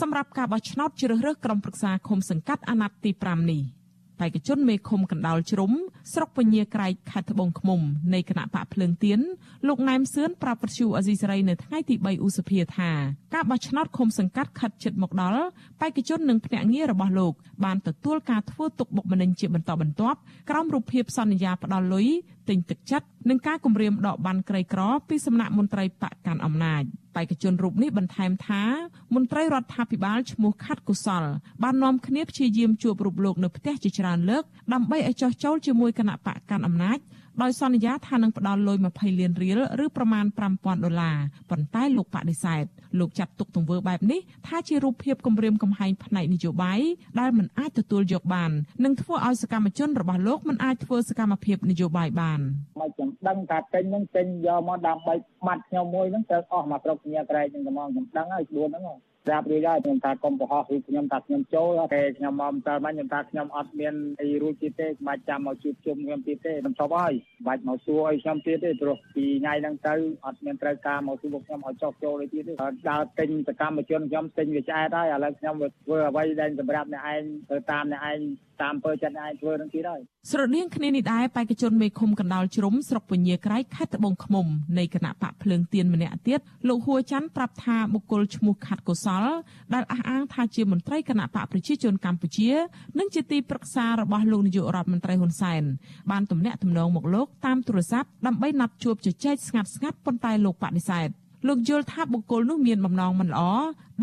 សម្រាប់ការបោះឆ្នោតជ្រើសរើសក្រុមប្រឹក្សាឃុំសង្កាត់អាណត្តិទី5នេះ។ បេក្ខជនមេឃុំកណ្ដាលជ្រុំស្រុកពញាក្រែកខេត្តត្បូងឃ្មុំនៃគណៈបកភ្លើងទៀនលោកណែមសឿនប្រាប់វិទ្យុអេស៊ីសរ៉ៃនៅថ្ងៃទី3ឧសភាថាការបោះឆ្នោតឃុំសង្កាត់ខិតជិតមកដល់បេក្ខជននិងភ្នាក់ងាររបស់លោកបានទទួលការធ្វើទុកបុកម្នេញជាបន្តបន្ទាប់ក្រោមរូបភាពសន្យាផ្ដាល់លុយទិញទឹកចិត្តនិងការគម្រាមដកបានក្រីក្រពីសំណាក់មន្ត្រីបកកាន់អំណាច បេក្ខជនរូបនេះបន្ថែមថាមន្ត្រីរដ្ឋាភិបាលឈ្មោះខាត់កុសលបាននាំគ្នាព្យាយាមជួបរូបលោកនៅផ្ទះជាច្រើនលើកដើម្បីឲ្យចោះចូលជាមួយគណៈបកកាន់អំណាច ដោយសន្យាថានឹងផ្ដល់លុយ20លានរៀលឬប្រមាណ5000ដុល្លារប៉ុន្តែលោកបដិសេធលោកចាត់ទុកទង្វើបែបនេះថាជារូបភាពគំរាមកំហែងផ្នែកនយោបាយដែលមិនអាចទទួលយកបាននិងធ្វើឲ្យសកម្មជនរបស់លោកមិនអាចធ្វើសកម្មភាពនយោបាយបានមកចឹងដឹងថាពេញនឹងពេញយកមកដើម្បីម៉ាត់ខ្ញុំមួយហ្នឹងទៅអស់មកស្រុកញាក្រែកនឹងហ្មងខ្ញុំដឹងហើយ4ហ្នឹង ស្រាប់រួចហើយខ្ញុំថាកុំបរោះគឺខ្ញុំថាខ្ញុំចូលតែខ្ញុំមកមិនតើមកខ្ញុំថាខ្ញុំអត់មានអីរួចទៀតទេបាច់ចាំមកជួបជុំខ្ញុំទៀតទេខ្ញុំចប់ហើយបាច់មកសួរឲ្យខ្ញុំទៀតទេព្រោះពីថ្ងៃហ្នឹងទៅអត់មានត្រូវការមកសួរខ្ញុំឲ្យចុះចូលអីទៀតទេដើរទិញសកម្មជនខ្ញុំទិញវាឆ្អែតហើយឥឡូវខ្ញុំធ្វើអ្វីដែលសម្រាប់អ្នកឯងទៅតាមអ្នកឯង តាមពើចិត្តឯងធ្វើនឹងទៀតហើយស្រដៀងគ្នានេះដែរបេក្ខជនមេឃុំកណ្ដាលជ្រុំស្រុកពញាក្រៃខេត្តត្បូងឃ្មុំនៃគណៈបកភ្លើងទៀនម្នាក់ទៀតលោកហួរច័ន្ទប្រាប់ថាបុគ្គលឈ្មោះខាត់កុសល ដែលអះអាងថាជាមន្ត្រីគណៈបកប្រជាជនកម្ពុជា និងជាទីប្រឹក្សារបស់លោកនាយករដ្ឋមន្ត្រីហ៊ុនសែនបានទំនាក់ទំនងមកលោកតាមទូរស័ព្ទដើម្បីណាត់ជួបជជែកស្ងាត់ស្ងាត់ប៉ុន្តែលោកបដិសេធ លោកយល់ថាបុគ្គលនោះមានបំណងមិនល្អ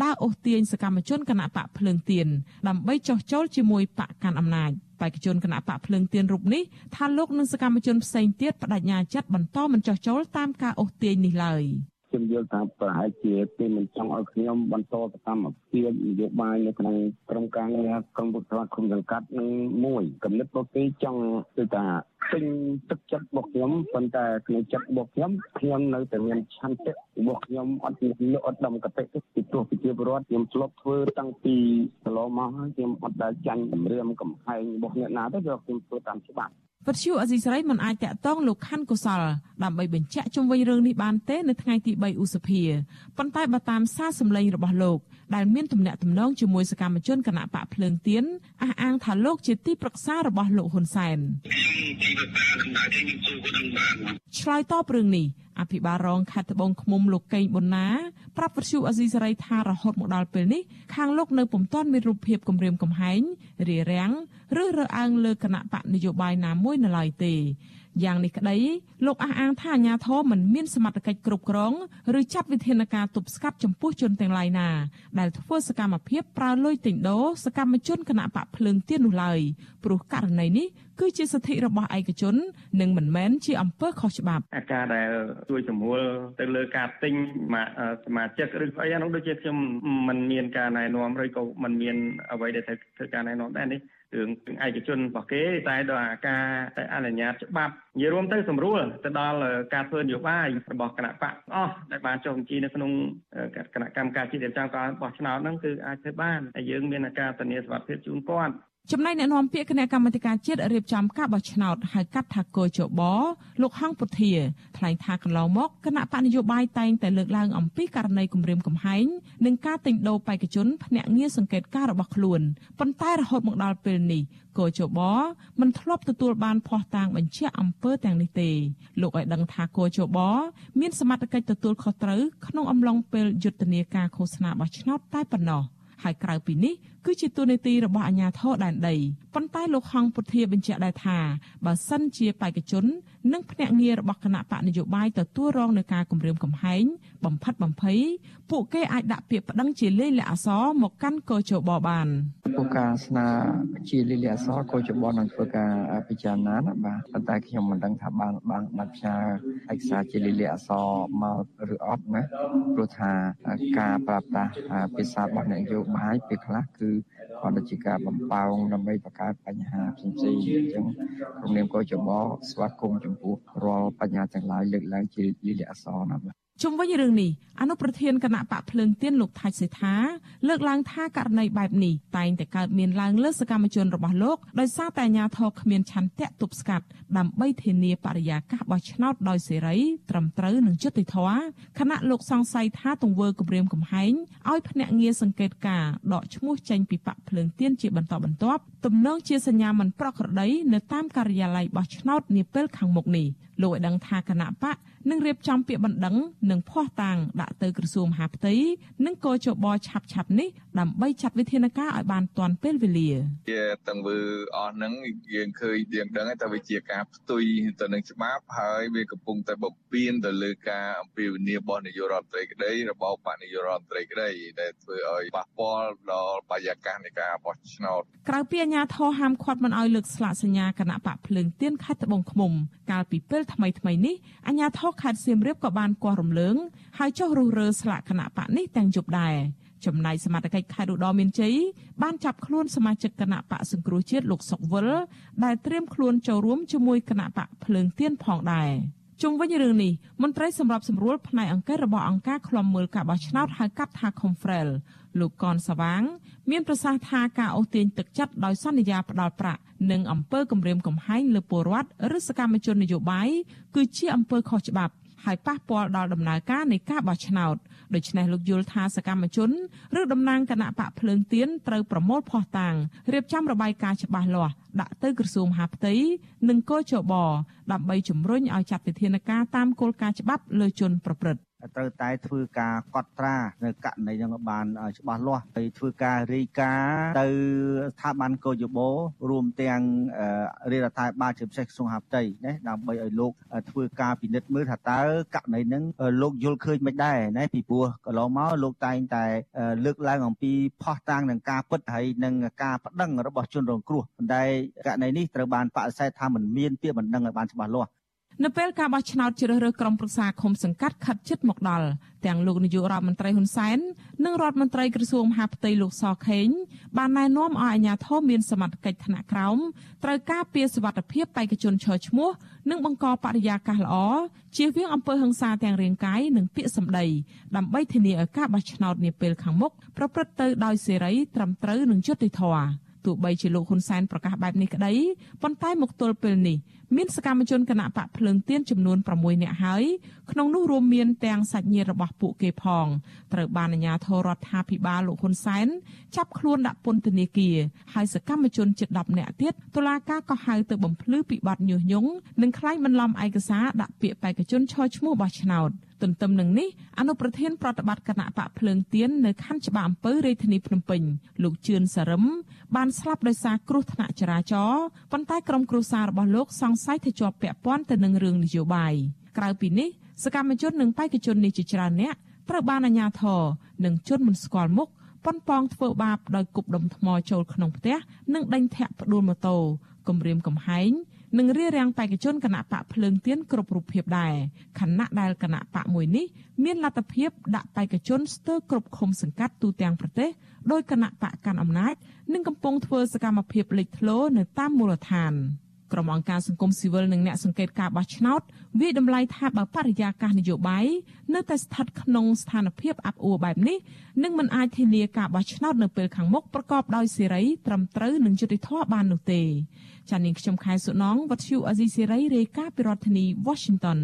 ដើរអូសទាញសកម្មជនគណៈបកភ្លើងទៀនដើម្បីចោះចូលជាមួយបកកាន់អំណាចបេក្ខជនគណៈបកភ្លើងទៀនរូបនេះថាលោកនិងសកម្មជនផ្សេងទៀតបដិញ្ញាចិត្តបន្តមិនចោះចូលតាមការអូសទាញនេះឡើយ ខ្ញុំយល់ថាប្រហែលជាគេមិនចង់ឲ្យខ្ញុំបន្តសកម្មភាពនយោបាយនៅក្នុងក្រុមការងារក្រុមប្រឹក្សាគុំសង្កាត់នឹងមួយកំណត់ពួកគេចង់គឺថាពេញទឹកចិត្តរបស់ខ្ញុំប៉ុន្តែក្នុងចិត្តរបស់ខ្ញុំខ្ញុំនៅតែមានឆន្ទៈរបស់ខ្ញុំអត់មានលក់អត់ដំកតិទេពីព្រោះប្រជាពលរដ្ឋខ្ញុំធ្លាប់ធ្វើតាំងពីកន្លងមកហើយខ្ញុំអត់ដែលចាញ់គម្រាមកំហែងរបស់អ្នកណាទេព្រោះខ្ញុំធ្វើតាមច្បាប់ វិទ្យុអេស៊ីសរ៉ៃមិនអាចតាក់ទងលោកខាន់កុសលដើម្បីបញ្ជាក់ជុំវិញរឿងនេះបានទេនៅថ្ងៃទី3ឧសភាប៉ុន្តែបើតាមសារសម្លេងរបស់លោក ដែលមានទំនាក់ទំនងជាមួយសកម្មជនគណៈបកភ្លើងទៀនអះអាងថាលោកជាទីប្រឹក្សារបស់លោកហ៊ុនសែនឆ្លើយតបរឿងនេះអភិបាលរងខេត្តត្បូងឃ្មុំលោកកេងប៊ុនណាប្រាប់វិទ្យុអេស៊ីសរ៉ៃថារហូតមកដល់ពេលនេះខាងលោកនៅពុំទាន់មានរូបភាពគម្រាមកំហែងរារាំងឬរើសអើងលើគណៈបកនយោបាយណាមួយនៅឡើយទេ យ៉ាងនេះក្តីលោកអះអាងថាអាញាធរមិនមានសមត្ថកិច្ចគ្រប់គ្រងឬចាត់វិធានការទប់ស្កាត់ចំពោះជនទាំងឡាយណាដែលធ្វើសកម្មភាពប្រើលុយទិញដូរសកម្មជនគណៈបកភ្លើងទៀននោះឡើយព្រោះករណីនេះគឺជាសិទ្ធិរបស់ឯកជន និងមិនមែនជាអំពើខុសច្បាប់អាការដែលជួយសម្រួលទៅលើការទិញសមាជិកឬអីអានោះដូចជាខ្ញុំមិនមានការណែនាំឬក៏មិនមានអ្វីដែលធ្វើការណែនាំដែរនេះ រឿងឯកជនរបស់គេតែដល់អាការតែអនុញ្ញាតច្បាប់និយាយរួមទៅស្រួលទៅដល់ការធ្វើនយោបាយរបស់គណៈបកអស់ដែលបានចុះបញ្ជីនៅក្នុងគណៈកម្មការជាតិរៀបចំការបោះឆ្នោតហ្នឹងគឺអាចធ្វើបានហើយយើងមានការធានាសុវត្ថិភាពជូនគាត់ ចំណែកអ្នកនាំពាក្យគណៈកម្មាធិការជាតិរៀបចំការបោះឆ្នោតហៅកាត់ថាកោជបលោកហងពុធាថ្លែងថាកន្លងមកគណៈបកនយោបាយតែងតែលើកឡើងអំពីករណីគម្រាមកំហែងនិងការទិញដូរបេក្ខជនភ្នាក់ងារសង្កេតការរបស់ខ្លួនប៉ុន្តែរហូតមកដល់ពេលនេះកោជបមិនធ្លាប់ទទួលបានភ័ស្តុតាងបញ្ជាក់អំពើទាំងនេះទេលោកឲ្យដឹងថាកោជបមានសមត្ថកិច្ចទទួលខុសត្រូវក្នុងអំឡុងពេលយុទ្ធនាការឃោសនាបោះឆ្នោតតែប៉ុណ្ណោះហើយក្រៅពីនេះគឺជាទូនីតិរបស់អាជ្ញាធរដែនដីប៉ុន្តែលោកហងពុធាបញ្ជាក់ដែរថាបើសិនជាបេក្ខជន និងភ្នាក់ងាររបស់គណៈបកនយោបាយទទួលរងនឹងការគំរាមកំហែងបំផិតបំភ័យពួកគេអាចដាក់ពាក្យប្តឹងជាលេខលិខិតអក្សរមកកាន់កោជបបានពួកការស្នើជាលេខលិខិតអក្សរកោជបនឹងធ្វើការពិចារណាណាបាទប៉ុន្តែខ្ញុំមិនដឹងថាបានបានបានផ្ញើឯកសារជាលេខលិខិតអក្សរមកឬអត់ណាព្រោះថាការប្រើប្រាស់ភាសារបស់អ្នកនយោបាយពេលខ្លះគឺគាត់ទៅជាការបំផោងដើម្បីបង្កើតបញ្ហាផ្សេងៗអញ្ចឹងក្រុមនាមកោចបស្វាគមន៍ចំពោះរាល់បញ្ហាទាំងឡាយលើកឡើងជាលិលាអសរណាបាទ ជុំវិញរឿងនេះអនុប្រធានគណៈបកភ្លើងទៀនលោកថាច់សេដ្ឋាលើកឡើងថាករណីបែបនេះតែងតែកើតមានឡើងលើសកម្មជនរបស់លោកដោយសារតែអាញាធរគ្មានឆន្ទៈទប់ស្កាត់ដើម្បីធានាបរិយាកាសបោះឆ្នោតដោយសេរីត្រឹមត្រូវនិងយុត្តិធម៌ខណៈលោកសង្ស័យថាទង្វើគម្រាមកំហែងឲ្យភ្នាក់ងារសង្កេតការដកឈ្មោះចេញពីបកភ្លើងទៀនជាបន្តបន្ទាប់ទំនងជាសញ្ញាមិនប្រក្រតីនៅតាមការិយាល័យបោះឆ្នោតនាពេលខាងមុខនេះលោកឲ្យដឹងថាគណៈបកនឹងរៀបចំពាក្យបណ្ដឹងនិងភ័ស្តុតាងដាក់ទៅក្រសួងមហាផ្ទៃនិងកោជបឆាប់ឆាប់នេះដើម្បីចាត់វិធានការឲ្យបានទាន់ពេលវេលាជាទាំងវើអស់ហ្នឹងយើងឃើញយើងដឹងថាវាជាការផ្ទុយទៅនឹងច្បាប់ហើយវាកំពុងតែបំពេញទៅលើការអំពាវនាវរបស់នាយករដ្ឋមន្ត្រីក្តីរបស់បកនាយករដ្ឋមន្ត្រីក្តីដែលធ្វើឲ្យប៉ះពាល់ដល់បរិយាកាសនៃការបោះឆ្នោតក្រៅពីអាជ្ញាធរហាមឃាត់មិនឲ្យលើកស្លាកសញ្ញាគណៈបកភ្លើងទៀនខេត្តត្បូងឃ្មុំ កាលពីពេលថ្មីថ្មីនេះអាជ្ញាធរខេត្តសៀមរាបក៏បានគាស់រំលើងហើយចុះរុះរើស្លាកគណៈបកនេះទាំងយប់ដែរចំណែកសមាជិកខេត្តឧត្តរមានជ័យបានចាប់ខ្លួនសមាជិកគណៈបកសង្គ្រោះជាតិលោកសុកវិលដែលត្រៀមខ្លួនចូលរួមជាមួយគណៈបកភ្លើងទៀនផងដែរ ជុំវិញរឿងនេះមន្ត្រីសម្របសម្រួលផ្នែកអង្គការរបស់អង្គការឃ្លាំមើលការបោះឆ្នោតហៅកាត់ថា Confrel លោកកនសវាង មានប្រសាសន៍ថាការអូសទាញទឹកចិត្តដោយសន្យាផ្ដាល់ប្រាក់និងអំពើគំរាមកំហែងលើពលរដ្ឋឬសកម្មជននយោបាយគឺជាអំពើខុសច្បាប់ ហើយប៉ះពាល់ដល់ដំណើរការនៃការបោះឆ្នោតដូច្នេះលោកយល់ថាសកម្មជនឬតំណាងគណៈបកភ្លើងទៀនត្រូវប្រមូលភស្តុតាងរៀបចំរបាយការណ៍ច្បាស់លាស់ដាក់ទៅក្រសួងមហាផ្ទៃនិងកោជបដើម្បីជំរុញឲ្យចាត់វិធានការតាមគោលការណ៍ច្បាប់លើជនប្រព្រឹត្ត ត្រូវតែធ្វើការកត់ត្រានៅករណីហ្នឹងបានច្បាស់លាស់ហើយធ្វើការរាយការណ៍ទៅស្ថាប័នកោយបោរួមទាំងរាជរដ្ឋាភិបាលជាពិសេសក្រសួងហាផ្ទៃណាដើម្បីឲ្យលោកធ្វើការពិនិត្យមើលថាតើករណីហ្នឹងលោកយល់ឃើញមិនដែរណាពីព្រោះកន្លងមកលោកតែងតែលើកឡើងអំពីផោះតាំងនឹងការពិតហើយនឹងការប្តឹងរបស់ជនរងគ្រោះប៉ុន្តែករណីនេះត្រូវបានបដិសេធថាមិនមានពាក្យបណ្ដឹងឲ្យបានច្បាស់លាស់ នៅពេលការបោះឆ្នោតជ្រើសរើសក្រុមប្រឹក្សាឃុំសង្កាត់ខិតជិតមកដល់ទាំងលោកនាយករដ្ឋមន្ត្រីហ៊ុនសែននិងរដ្ឋមន្ត្រីក្រសួងមហាផ្ទៃលោកសខេងបានណែនាំឲ្យអាជ្ញាធរមានសមត្ថកិច្ចថ្នាក់ក្រោមត្រូវការពារសុវត្ថិភាពបេក្ខជនឈរឈ្មោះនិងបង្កបរិយាកាសល្អជៀសវាងអំពើហិង្សាទាំងរាងកាយនិងពាក្យសម្ដីដើម្បីធានាឲ្យការបោះឆ្នោតនាពេលខាងមុខប្រព្រឹត្តទៅដោយសេរីត្រឹមត្រូវនិងយុត្តិធម៌ ទោះបីជាលោកហ៊ុនសែនប្រកាសបែបនេះក្តីប៉ុន្តែមកទល់ពេលនេះមានសកម្មជនគណៈបកភ្លើងទៀនចំនួន6នាក់ហើយក្នុងនោះរួមមានទាំងសាច់ញាតិរបស់ពួកគេផងត្រូវបានអាជ្ញាធររដ្ឋាភិបាលលោកហ៊ុនសែនចាប់ខ្លួនដាក់ពន្ធនាគារហើយសកម្មជនជិត10នាក់ទៀតតុលាការក៏ហៅទៅបំភ្លឺពីបទញុះញង់និងក្លែងបន្លំឯកសារដាក់ពាក្យបេក្ខជនឈរឈ្មោះបោះឆ្នោត។ទន្ទឹមនឹងនេះអនុប្រធានប្រតិបត្តិគណៈបកភ្លើងទៀននៅខណ្ឌច្បារអំពៅរាជធានីភ្នំពេញលោកជឿនសារឹម បានស្លាប់ដោយសារគ្រោះថ្នាក់ចរាចរណ៍ប៉ុន្តែក្រុមគ្រួសាររបស់លោកសង្ស័យថាជាប់ពាក់ព័ន្ធទៅនឹងរឿងនយោបាយក្រៅពីនេះសកម្មជននិងបេក្ខជននេះជាច្រើនអ្នកត្រូវបានអាជ្ញាធរនិងជនមិនស្គាល់មុខប៉ុនប៉ងធ្វើបាបដោយគប់ដុំថ្មចូលក្នុងផ្ទះនិងដេញធាក់ផ្ដួលម៉ូតូគំរាមកំហែង និងរារាំងបេក្ខជនគណៈបកភ្លើងទៀនគ្រប់រូបភាពដែរខណៈដែលគណៈបកមួយនេះមានលទ្ធភាពដាក់បេក្ខជនស្ទើរគ្រប់ឃុំសង្កាត់ទូទាំងប្រទេសដោយគណៈបកកាន់អំណាចនិងកំពុងធ្វើសកម្មភាពលេចធ្លោនៅតាមមូលដ្ឋាន ក្រុមអង្គការសង្គមស៊ីវិលនិងអ្នកសង្កេតការបោះឆ្នោតវាតម្លៃថាបើបរិយាកាសនយោបាយនៅតែស្ថិតក្នុងស្ថានភាពអាប់អួរបែបនេះនឹងមិនអាចធានាការបោះឆ្នោតនៅពេលខាងមុខប្រកបដោយសេរីត្រឹមត្រូវនិងយុត្តិធម៌បាននោះទេចានាងខ្ញុំខែសុណងវັດឈូអេស៊ីសេរីរាយការណ៍ពីរដ្ឋធានី Washington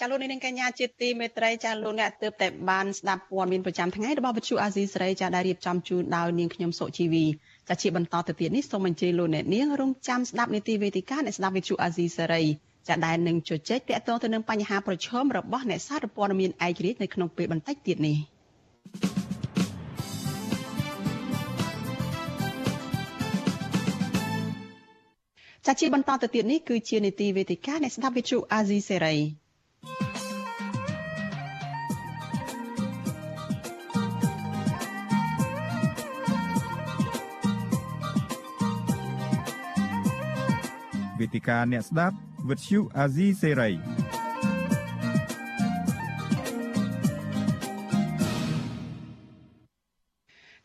ចាលោកនាងកញ្ញាជាទីមេត្រីចាលោកអ្នកទើបតែបានស្ដាប់ព័ត៌មានប្រចាំថ្ងៃរបស់វិទ្យុអាស៊ីសេរីចាដែលរៀបចំជូនដោយនាងខ្ញុំសុជីវី ចាជាបន្តទៅទៀតនេះសូមអញ្ជើញលោកអ្នកនាងរងចាំស្ដាប់នីតិវេទិកាអ្នកស្ដាប់វិទ្យុអាស៊ីសេរីចាដែលនឹងជជែកទាក់ទងទៅនឹងបញ្ហាប្រឈមរបស់អ្នកសារព័ត៌មានឯករាជ្យនៅក្នុងពេលបន្តិចទៀតនេះចាជាបន្តទៅទៀតនេះគឺជានីតិវេទិកាអ្នកស្ដាប់វិទ្យុអាស៊ីសេរី វេទិកាអ្នកស្ដាប់វិទ្យុអាស៊ីសេរី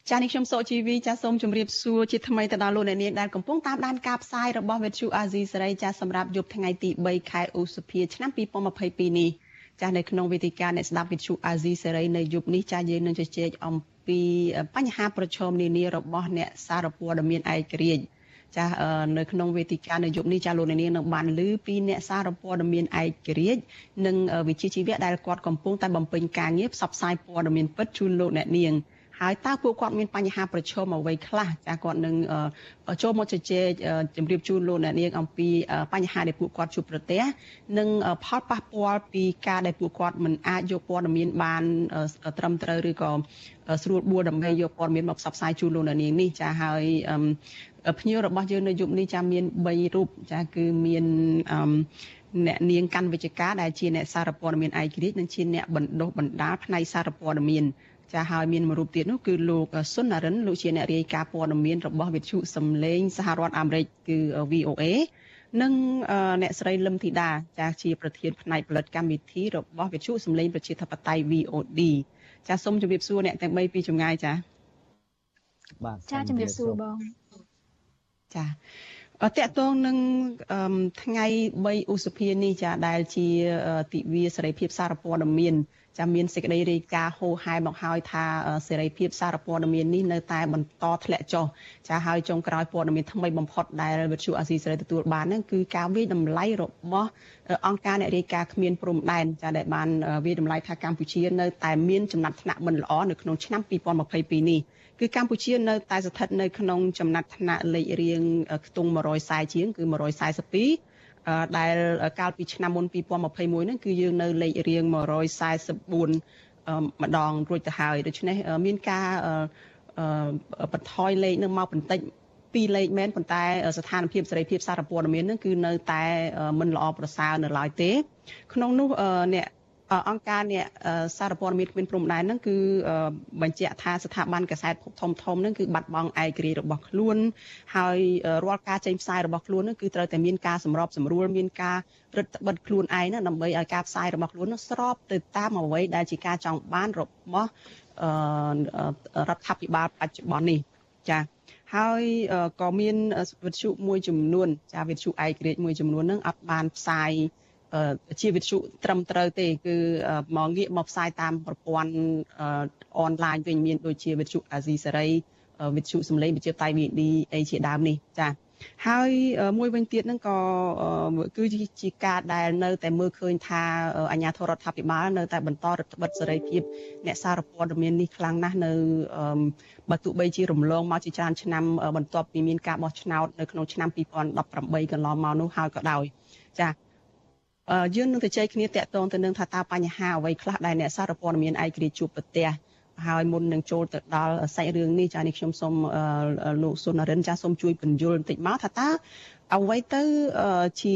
ចានេះខ្ញុំសកជីវីចាសូមជម្រាបសួរជាថ្មីទៅដល់លោកអ្នកនាងដែលកំពុងតាមដានការផ្សាយរបស់វិទ្យុអាស៊ីសេរីចាសម្រាប់យប់ថ្ងៃទី3ខែឧសភាឆ្នាំ2022នេះចានៅក្នុងវេទិកាអ្នកស្ដាប់វិទ្យុអាស៊ីសេរីនៅយប់នេះចាយើងនឹងជជែកអំពីបញ្ហាប្រឈមនានារបស់អ្នកសារព័ត៌មានឯករាជ្យ ចានៅក្នុងវេទិកានៅយប់នេះចាលោកនាងនឹងបានឮពីអ្នកសារព័ត៌មានឯករាជ្យនិងវិជាជីវៈដែលគាត់កំពុងតែបំពេញការងារផ្សព្វផ្សាយព័ត៌មានពិតជូនលោកអ្នកនាងហើយតើពួកគាត់មានបញ្ហាប្រឈមអ្វីខ្លះចាគាត់នឹងចូលមកជជែកជម្រាបជូនលោកអ្នកនាងអំពីបញ្ហាដែលពួកគាត់ជួបប្រទះនិងផលប៉ះពាល់ពីការដែលពួកគាត់មិនអាចយកព័ត៌មានបានត្រឹមត្រូវឬក៏ស្រួលបួលដើម្បីយកព័ត៌មានមកផ្សព្វផ្សាយជូនលោកអ្នកនាងនេះចាហើយ ភ្ញៀវរបស់យើងនៅយប់នេះចាមាន3រូបចាគឺមានអ្នកនាងកាន់វិជ្ជការដែលជាអ្នកសារព័ត៌មានឯករាជ្យនិងជាអ្នកបណ្ដុះបណ្ដាលផ្នែកសារព័ត៌មានចាហើយមានមួយរូបទៀតនោះគឺលោកសុននរិនលោកជាអ្នករាយការណ៍ព័ត៌មានរបស់វិទ្យុសំឡេងសហរដ្ឋអាមេរិកគឺ VOA និងអ្នកស្រីលឹមធីតាចាជាប្រធានផ្នែកផលិតកម្មវិធីរបស់វិទ្យុសំឡេងប្រជាធិបតេយ្យ VOD ចាសូមជម្រាបសួរអ្នកទាំង3ពីចម្ងាយចាបាទចាជម្រាបសួរបង ចាតកតងនឹងថ្ងៃ3ឧសភានេះចាដែលជាទិវាសេរីភាពសារព័ត៌មានចាំមានសេចក្តីរាយការណ៍ហូរហែមកហើយថាសេរីភាពសារព័ត៌មាននេះនៅតែបន្តធ្លាក់ចុះចាហើយចុងក្រោយព័ត៌មានថ្មីបំផុតដែលវិទ្យុអាស៊ីសេរីទទួលបានហ្នឹងគឺការវិតម្លៃរបស់អង្គការអ្នករាយការណ៍គ្មានព្រំដែនចាដែលបានវិតម្លៃថាកម្ពុជានៅតែមានចំណាត់ថ្នាក់មិនល្អនៅក្នុងឆ្នាំ2022នេះ គឺកម្ពុជានៅតែស្ថិតនៅក្នុងចំណាត់ថ្នាក់លេខរៀងខ្ទង់140ជាងគឺ142ដែលកាលពីឆ្នាំមុន2021ហ្នឹងគឺយើងនៅលេខរៀង144ម្ដងរួចទៅហើយដូច្នេះមានការបន្ថយលេខនឹងមកបន្តិចពីរលេខមែនប៉ុន្តែស្ថានភាពសេរីភាពសារព័ត៌មាននឹងគឺនៅតែមិនល្អប្រសើរនៅឡើយទេ ក្នុងនោះអ្នក អង្គការអ្នកសារព័ត៌មានគ្មានព្រំដែនហ្នឹងគឺបញ្ជាក់ថាស្ថាប័នកសែតភពធំធំហ្នឹងគឺបាត់បង់ឯករាជ្យរបស់ខ្លួន ហើយរាល់ការចេញផ្សាយរបស់ខ្លួនហ្នឹងគឺត្រូវតែមានការសម្របសម្រួលមានការរឹតបន្តឹងខ្លួនឯងណាដើម្បីឲ្យការផ្សាយរបស់ខ្លួននោះស្របទៅតាមអ្វីដែលជាការចង់បានរបស់រដ្ឋាភិបាលបច្ចុប្បន្ននេះចា៎ហើយក៏មានវិទ្យុមួយចំនួន ចាវិទ្យុឯករាជ្យមួយចំនួននឹងអត់បានផ្សាយ ជាវិទ្យុត្រឹមត្រូវទេ គឺមកងាកមកផ្សាយតាមប្រព័ន្ធអនឡាញវិញមានដូចជាវិទ្យុអាស៊ីសេរីវិទ្យុសំឡេងវិទ្យុតៃ VD អីជាដើមនេះចាហើយមួយវិញទៀតហ្នឹងក៏គឺជាការដែលនៅតែមើលឃើញថាអាជ្ញាធររដ្ឋាភិបាលនៅតែបន្តរដ្ឋបិទសេរីភាពអ្នកសារព័ត៌មាននេះខ្លាំងណាស់នៅបើទោះបីជារំលងមកជាច្រើនឆ្នាំបន្ទាប់ពីមានការបោះឆ្នោតនៅក្នុងឆ្នាំ2018កន្លងមកនោះហើយក៏ដោយចា យើងនឹងទៅជែកគ្នាតាក់ទងទៅនឹងថាតើបញ្ហាអ្វីខ្លះដែលអ្នកសារព័ត៌មានឯករាជ្យជួបប្រទះហើយមុននឹងចូលទៅដល់សាច់រឿងនេះចានេះខ្ញុំសូមលោកសុនរិនចាសូមជួយបញ្យល់បន្តិចមកថាតើអ្វីទៅជា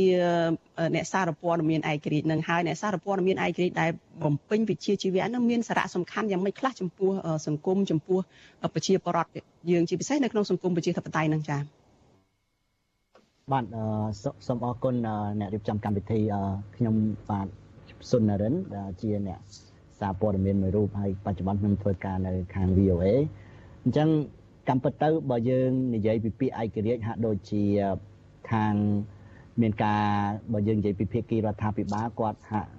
អ្នកសារព័ត៌មានឯករាជ្យនឹងហើយអ្នកសារព័ត៌មានឯករាជ្យដែលបំពេញវិជ្ជាជីវៈនឹងមានសារៈសំខាន់យ៉ាងម៉េចខ្លះចំពោះសង្គមចំពោះប្រជាពលរដ្ឋយើងជាពិសេសនៅក្នុងសង្គមប្រជាធិបតេយ្យនឹងចា៎ បាទសូមអរគុណអ្នករៀបចំកម្មវិធីខ្ញុំបាទសុននរិនជាអ្នកសារព័ត៌មានមួយរូបហើយបច្ចុប្បន្នខ្ញុំធ្វើការនៅខាង VOA អញ្ចឹងកម្មពិតទៅបើយើងនិយាយពីពាក្យឯករាជ្យហាក់ដូចជាខាងមានការបើយើងនិយាយពីភាគីរដ្ឋាភិបាលគាត់ហាក់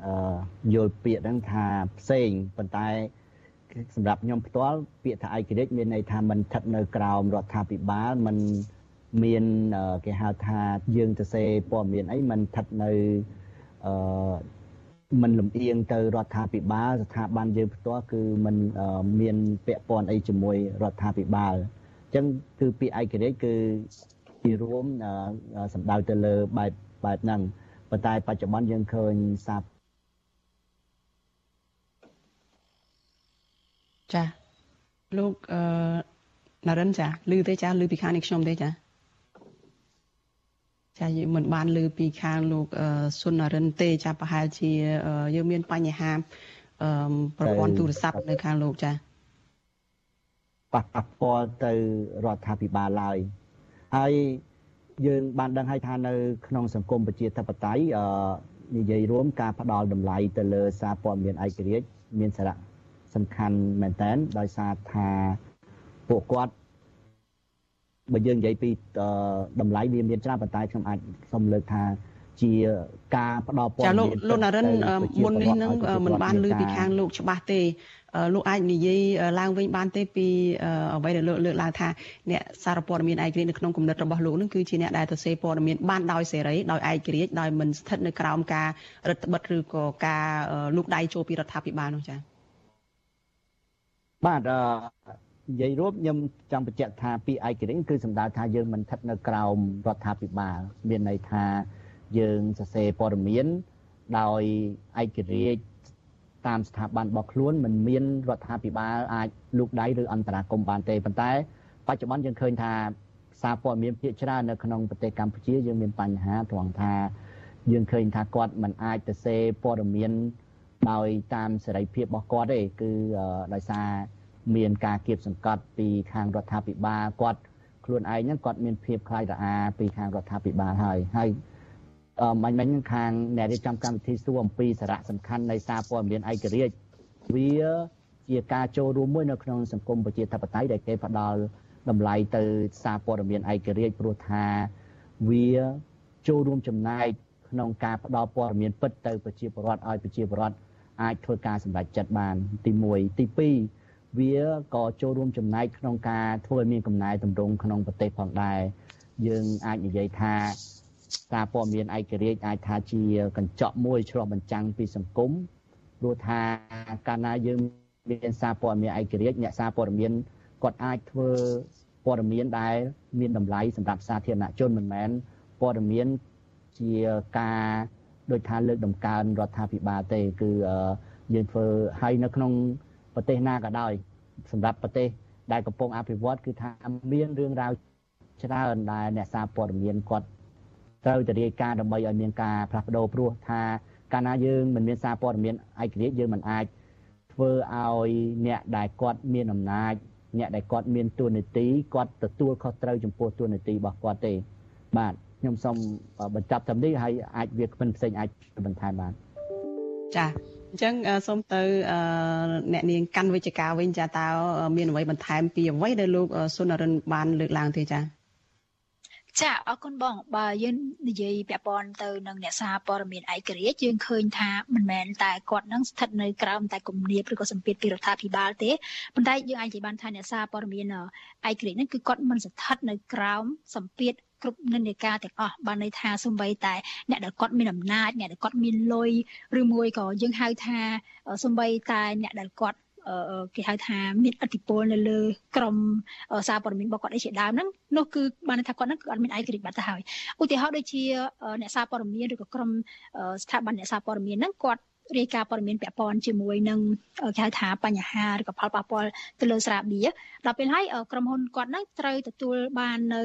យល់ពាក្យហ្នឹងថាផ្សេងប៉ុន្តែសម្រាប់ខ្ញុំផ្ទាល់ពាក្យថាឯករាជ្យមានន័យថាมันស្ថិតនៅក្រោមរដ្ឋាភិបាលมัน មានគេហៅថាយើងទៅសេព័ត៌មានអីมันស្ថិតនៅអឺមិនលំអៀងទៅរដ្ឋាភិបាលស្ថាប័នយើងផ្ទាល់គឺมันមានពាក់ព័ន្ធអីជាមួយរដ្ឋាភិបាលអញ្ចឹងគឺពាក្យឯករាជ្យគឺជារួមសម្ដៅទៅលើបែបបែបហ្នឹងប៉ុន្តែបច្ចុប្បន្នយើងឃើញសាបចាលោកអឺនរិនចាឮទេចាឮពីខាងនេះខ្ញុំទេចា ចាយើងមិនបានលើពីខាងលោកសុនរិនទេចាប្រហែលជាយើងមានបញ្ហាប្រព័ន្ធទូរស័ព្ទនៅខាងលោកចាប៉ះប៉ះពាល់ទៅរដ្ឋាភិបាលឡើយហើយយើងបានដឹងហើយថានៅក្នុងសង្គមប្រជាធិបតេយ្យនិយាយរួមការផ្ដល់តម្លៃទៅលើសារព័ត៌មានឯករាជ្យមានសារៈសំខាន់មែនទែនដោយសារថាពួកគាត់ បើយើងនិយាយពីតម្លៃវាមានច្រើនប៉ុន្តែខ្ញុំអាចសូមលើកថាជាការផ្ដល់ព័ត៌មានចាលោកលោកណារិនមុននេះនឹងមិនបានលើពីខាងលោកច្បាស់ទេលោកអាចនិយាយឡើងវិញបានទេពីអ្វីដែលលោកលើកឡើងថាអ្នកសារព័ត៌មានឯករាជ្យនៅក្នុងគំនិតរបស់លោកនឹងគឺជាអ្នកដែលទៅសេព័ត៌មានបានដោយសេរីដោយឯករាជ្យដោយមិនស្ថិតនៅក្រោមការរដ្ឋបិទឬក៏ការលូកដៃចូលពីរដ្ឋាភិបាលនោះចា៎បាទ និយាយរួមខ្ញុំចង់បញ្ជាក់ថាពីឯករាជ្យគឺសំដៅថាយើងមិនស្ថិតនៅក្រោមរដ្ឋាភិបាលមានន័យថាយើងសរសេរព័ត៌មានដោយឯករាជ្យតាមស្ថាប័នរបស់ខ្លួនមិនមានរដ្ឋាភិបាលអាចលូកដៃឬអន្តរាគមន៍បានទេប៉ុន្តែ បច្ចុប្បន្នយើងឃើញថាសារព័ត៌មានភាគច្រើននៅក្នុងប្រទេសកម្ពុជាយើងមានបញ្ហាត្រង់ថាយើងឃើញថាគាត់មិនអាចទៅសេព័ត៌មានដោយតាមសេរីភាពរបស់គាត់ទេគឺដោយសារ មានការគៀបសង្កត់ពីខាងរដ្ឋាភិបាលគាត់ខ្លួនឯងហ្នឹងគាត់មានភាពខ្លាចរអាពីខាងរដ្ឋាភិបាលហើយហើយអឺមិញមិញខាងអ្នករៀបចំកម្មវិធីសួរអំពីសារៈសំខាន់នៃសារព័ត៌មានឯករាជ្យវាជាការចូលរួមមួយនៅក្នុងសង្គមប្រជាធិបតេយ្យដែលគេផ្ដល់តម្លៃទៅសារព័ត៌មានឯករាជ្យព្រោះថាវាចូលរួមចំណែកក្នុងការផ្ដល់ព័ត៌មានពិតទៅប្រជាពលរដ្ឋឲ្យប្រជាពលរដ្ឋអាចធ្វើការសម្រេចចិត្តបានទី1ទី2 វាក៏ចូលរួមចំណែកក្នុងការធ្វើឲ្យមានកំណែតម្រង់ក្នុងប្រទេសផងដែរយើងអាចនិយាយថាការព័ត៌មានឯករាជ្យអាចថាជាកញ្ចក់មួយឆ្លុះបញ្ចាំងពីសង្គមព្រោះថាកាលណាយើងមានសារព័ត៌មានឯករាជ្យអ្នកសារព័ត៌មានគាត់អាចធ្វើព័ត៌មានដែលមានតម្លៃសម្រាប់សាធារណជនមិនមែនព័ត៌មានជាការដូចថាលើកដំកើងរដ្ឋាភិបាលទេគឺយើងធ្វើហើយនៅក្នុង ប្រទេសណាក៏ដោយសម្រាប់ប្រទេសដែលកំពុងអភិវឌ្ឍគឺថាមានរឿងរ៉ាវច្រើនដែលអ្នកសារព័ត៌មានគាត់ត្រូវតែរាយការណ៍ដើម្បីឲ្យមានការផ្លាស់ប្ដូរព្រោះថាកាលណាយើងមិនមានសារព័ត៌មានឯករាជ្យយើងមិនអាចធ្វើឲ្យអ្នកដែលគាត់មានអំណាចអ្នកដែលគាត់មានទួនាទីគាត់ទទួលខុសត្រូវចំពោះទួនាទីរបស់គាត់ទេ បាទខ្ញុំសូមបញ្ចប់ត្រឹមនេះហើយអាចវាគ្មិនផ្សេងអាចបន្ថែមបានចា អញ្ចឹងសូមទៅអ្នកនាងកាន់វិជ្ជការវិញចាតើមានអ្វីបន្ថែមពីអ្វីដែលលោកសុនរិនបានលើកឡើងទេចាចាអរគុណបងបើយើងនិយាយពាក់ព័ន្ធទៅនឹងអ្នកសារព័ត៌មានឯករាជ្យយើងឃើញថាមិនមែនតែគាត់នឹងស្ថិតនៅក្រោមតែគំនាបឬក៏សម្ពាធពីរដ្ឋាភិបាលទេប៉ុន្តែយើងអាចនិយាយបានថាអ្នកសារព័ត៌មានឯករាជ្យហ្នឹងគឺគាត់មិនស្ថិតនៅក្រោមសម្ពាធ គ្រប់និន្នាការទាំងអស់បានន័យថាសំបីតែអ្នកដែលគាត់មានអំណាចអ្នកដែលគាត់មានលុយឬមួយក៏យើងហៅថាសំបីតែអ្នកដែលគាត់គេហៅថាមានឥទ្ធិពលនៅលើក្រមសារព័ត៌មានរបស់គាត់អីជាដើមហ្នឹងនោះគឺបានថាគាត់ហ្នឹងគឺអត់មានឯករាជ្យបាត់ទៅហើយឧទាហរណ៍ដូចជាអ្នកសារព័ត៌មានឬក៏ក្រមស្ថាប័នអ្នកសារព័ត៌មានហ្នឹងគាត់ រាយការណ៍ព័ត៌មានពាក់ព័ន្ធជាមួយនឹងគេហៅថាបញ្ហាឬក៏ផលប៉ះពាល់ទៅលើស្រាបៀរដល់ពេលហើយក្រុមហ៊ុនគាត់នឹងត្រូវទទួលបាននៅ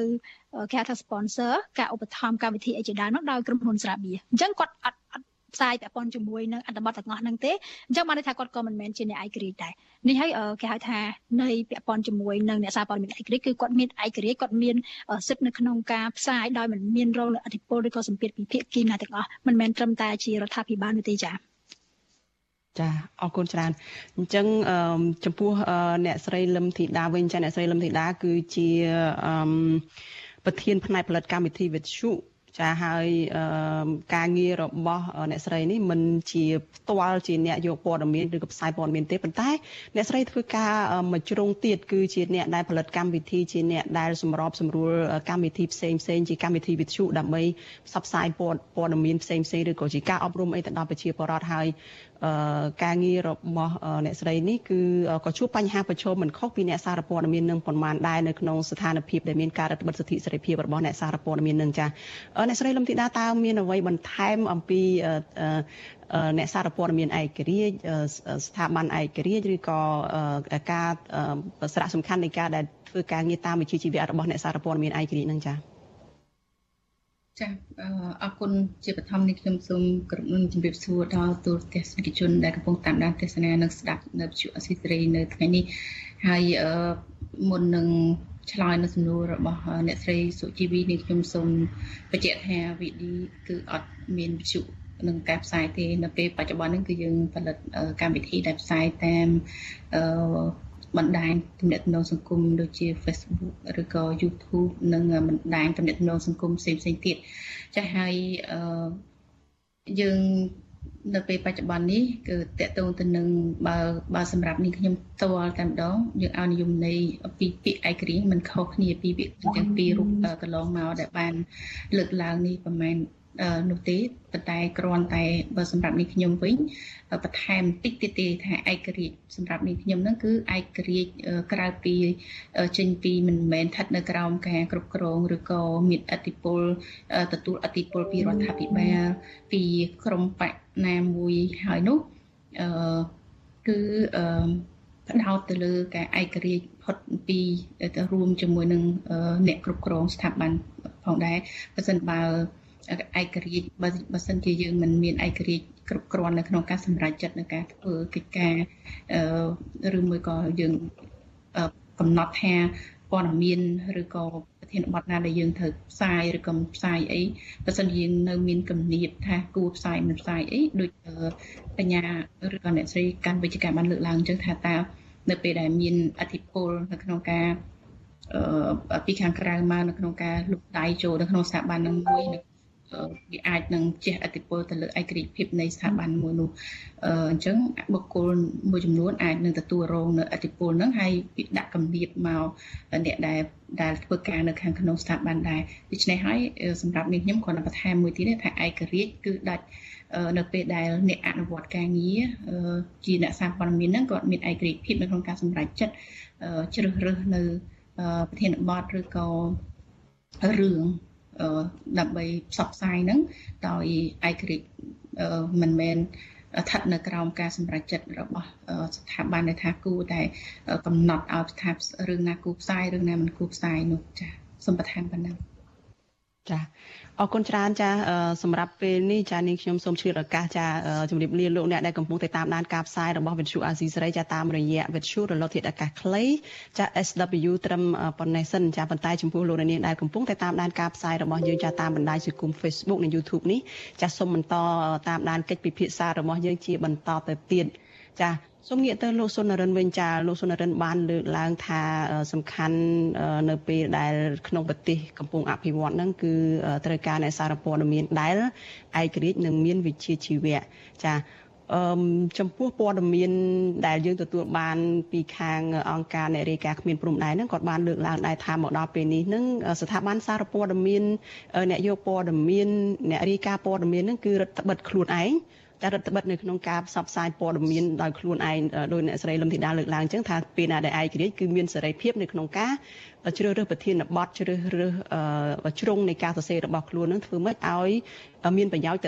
គេហៅថា sponsor ការឧបត្ថម្ភកម្មវិធីអីជាដើមនោះដោយក្រុមហ៊ុនស្រាបៀរអញ្ចឹងគាត់អត់អត់ផ្សាយពាក់ព័ន្ធជាមួយនឹងអត្ថបទទាំងអស់ហ្នឹងទេអញ្ចឹងបានន័យថាគាត់ក៏មិនមែនជាអ្នកឯករាជ្យដែរនេះហើយគេហៅថានៃពាក់ព័ន្ធជាមួយនឹងអ្នកសារព័ត៌មានឯករាជ្យគឺគាត់មានឯករាជ្យគាត់មានសិទ្ធិនៅក្នុងការផ្សាយដោយមិនមានរងលើអធិបុលឬក៏សម្ពាធពីភាគីណាទាំងអស់មិនមែនត្រឹមតែជារដ្ឋាភិបាលនោះទេចា៎ ចាអរគុណច្រើនអញ្ចឹងចំពោះអ្នកស្រីលឹមធីតាវិញចាអ្នកស្រីលឹមធីតាគឺជាប្រធានផ្នែកផលិតកម្មវិធីវិទ្យុចាហើយការងាររបស់អ្នកស្រីនេះមិនជាផ្ទាល់ជាអ្នកយកព័ត៌មានឬក៏ផ្សាយព័ត៌មានទេប៉ុន្តែអ្នកស្រីធ្វើការមួយជ្រុងទៀតគឺជាអ្នកដែលផលិតកម្មវិធីជាអ្នកដែលសម្របសម្រួលកម្មវិធីផ្សេងផ្សេងជាកម្មវិធីវិទ្យុដើម្បីផ្សព្វផ្សាយព័ត៌ព័ត៌មានផ្សេងផ្សេងឬក៏ជាការអប់រំអីទៅដល់ប្រជាពលរដ្ឋហើយ ការងាររបស់អ្នកស្រីនេះគឺក៏ជួបបញ្ហាប្រឈមមិនខុសពីអ្នកសារព័ត៌មាននឹងប៉ុន្មានដែរនៅក្នុងស្ថានភាពដែលមានការរឹតបន្តឹងសិទ្ធិសេរីភាពរបស់អ្នកសារព័ត៌មាននឹងចាអ្នកស្រីលំធីតាតើមានអ្វីបន្ថែមអំពីអ្នកសារព័ត៌មានឯករាជ្យស្ថាប័នឯករាជ្យឬក៏ការសារៈសំខាន់នៃការដែលធ្វើការងារតាមវិជ្ជាជីវៈរបស់អ្នកសារព័ត៌មានឯករាជ្យនឹងចា៎ ចាអរគុណជាបឋមនេះខ្ញុំសូមគ្រប់នឹងជម្រាបសួរដល់ទូរទស្សនិកជនដែលកំពុងតាមដានទស្សនានិងស្ដាប់នៅវិទ្យុអស៊ីសេរីនៅថ្ងៃនេះហើយមុននឹងឆ្លើយនៅសំណួររបស់អ្នកស្រីសុជីវីនេះខ្ញុំសូមបញ្ជាក់ថាវីដេគឺអត់មានវិទ្យុនឹងការផ្សាយទេនៅពេលបច្ចុប្បន្ននេះគឺយើងផលិតកម្មវិធីដែលផ្សាយតាមអឺ បណ្ដាញទំនាក់ទំនងសង្គមដូចជា Facebook ឬក៏ YouTube និងបណ្ដាញទំនាក់ទំនងសង្គមផ្សេងៗទៀតចាស់ហើយអឺយើងនៅពេលបច្ចុប្បន្ននេះគឺតកតងទៅនឹងបើបើសម្រាប់នេះខ្ញុំផ្ទាល់តែម្ដងយើងឲ្យនិយមន័យពីពាក្យឯករាជ្យមិនខុសគ្នាពីពាក្យទាំងពីររូបកន្លងមកដែលបានលើកឡើងនេះប្រហែល នោះទេប៉ុន្តែគ្រាន់តែបើសម្រាប់នេះខ្ញុំវិញបន្ថែមតិចទៀតទេថាឯករាជ្យសម្រាប់នេះខ្ញុំហ្នឹងគឺឯករាជ្យក្រៅពីចេញពីមិនមែនស្ថិតនៅក្រោមការគ្រប់គ្រងឬក៏មានអធិបុលទទួលអធិបុលពីរដ្ឋាភិបាលពីក្រមបកណាមួយហើយនោះអឺគឺអឺផ្ដោតទៅលើការឯករាជ្យផុតពីទៅរួមជាមួយនឹងអ្នកគ្រប់គ្រងស្ថាប័នផងដែរបើសិនបើ ឯករាជ្យបើបើសិនជាយើងមិនមានឯករាជ្យគ្រប់គ្រាន់នៅក្នុងការសម្រេចចិត្តនៅការធ្វើកិច្ចការឬមួយក៏យើងកំណត់ថាព័ត៌មានឬក៏ប្រធានបទណាដែលយើងត្រូវផ្សាយឬក៏ផ្សាយអីបើសិនយើងនៅមានគំនាបថាគួរផ្សាយមិនផ្សាយអីដូចបញ្ញាឬក៏អ្នកស្រីកាន់វិជ្ជការបានលើកឡើងអញ្ចឹងថាតើនៅពេលដែលមានអធិពលនៅក្នុងការអឺពីខាងក្រៅមកនៅក្នុងការលុបដៃចូលនៅក្នុងស្ថាប័ននឹងមួយនៅ វាអាចនឹងជះឥទ្ធិពលទៅលើឯករាជ្យភាពនៃស្ថាប័នមួយនោះអញ្ចឹងបុគ្គលមួយចំនួនអាចនឹងទទួលរងនៅឥទ្ធិពលហ្នឹងហើយដាក់កម្រិតមកអ្នកដែលដែលធ្វើការនៅខាងក្នុងស្ថាប័នដែរដូច្នេះហើយសម្រាប់នេះខ្ញុំគ្រាន់តែបន្ថែមមួយទៀតថាឯករាជ្យគឺដាច់នៅពេលដែលអ្នកអនុវត្តការងារជាអ្នកសារព័ត៌មានហ្នឹងគាត់មានឯករាជ្យភាពនៅក្នុងការសម្រេចចិត្តជ្រើសរើសនៅប្រធានបទឬក៏រឿង ដើម្បីផ្សព្វផ្សាយហ្នឹងដោយឯករាជ្យមិនមែនស្ថិតនៅក្រោមការសម្រេចចិត្តរបស់ស្ថាប័នដែលថាគួរតែកំណត់ឲ្យស្ថាបរឿងណាគួរផ្សាយរឿងណាមិនគួរផ្សាយនោះចាសូមបន្ថែមប៉ុណ្ណឹងចា អរគុណច្រើនចាសម្រាប់ពេលនេះចានាងខ្ញុំសូមឆ្លៀតឱកាសចាជម្រាបលាលោកអ្នកដែលកំពុងតែតាមដានការផ្សាយរបស់វិទ្យុអាស៊ីសេរីចាតាមរយៈវិទ្យុរលកធាតុអាកាសខ្លីចា SW ត្រឹមប៉ុណ្ណេះសិនចាប៉ុន្តែចំពោះលោកអ្នកនាងដែលកំពុងតែតាមដានការផ្សាយរបស់យើងចាតាមបណ្ដាញសង្គម Facebook និង YouTube នេះចាសូមបន្តតាមដានកិច្ចពិភាក្សារបស់យើងជាបន្តទៅទៀតចា សូមងាកទៅលោកសុនរិនវិញចាលោកសុនរិនបានលើកឡើងថាសំខាន់នៅពេលដែលក្នុងប្រទេសកំពុងអភិវឌ្ឍហ្នឹងគឺត្រូវការអ្នកសារព័ត៌មានដែលឯករាជ្យនិងមានវិជ្ជាជីវៈចាអឺចំពោះព័ត៌មានដែលយើងទទួលបាន ពីខាងអង្គការអ្នករាយការណ៍គ្មានព្រំដែនហ្នឹងគាត់បានលើកឡើងដែរថាមកដល់ពេលនេះហ្នឹងស្ថាប័នសារព័ត៌មានអ្នកយកព័ត៌មានអ្នករាយការណ៍ព័ត៌មានហ្នឹងគឺរដ្ឋបិទខ្លួនឯងតែ រដ្ឋបិទនៅក្នុងការផ្សព្វផ្សាយព័ត៌មានដោយខ្លួនឯងដោយអ្នកស្រីលឹមធីតាលើកឡើងអញ្ចឹងថាពេលណាដែលឯករាជ្យគឺមានសេរីភាពនៅក្នុងការជ្រើសរើសប្រធានបទជ្រើសរើសជ្រុងនៃការសរសេររបស់ខ្លួននឹងធ្វើម៉េចឲ្យមានប្រយោជន៍ទៅ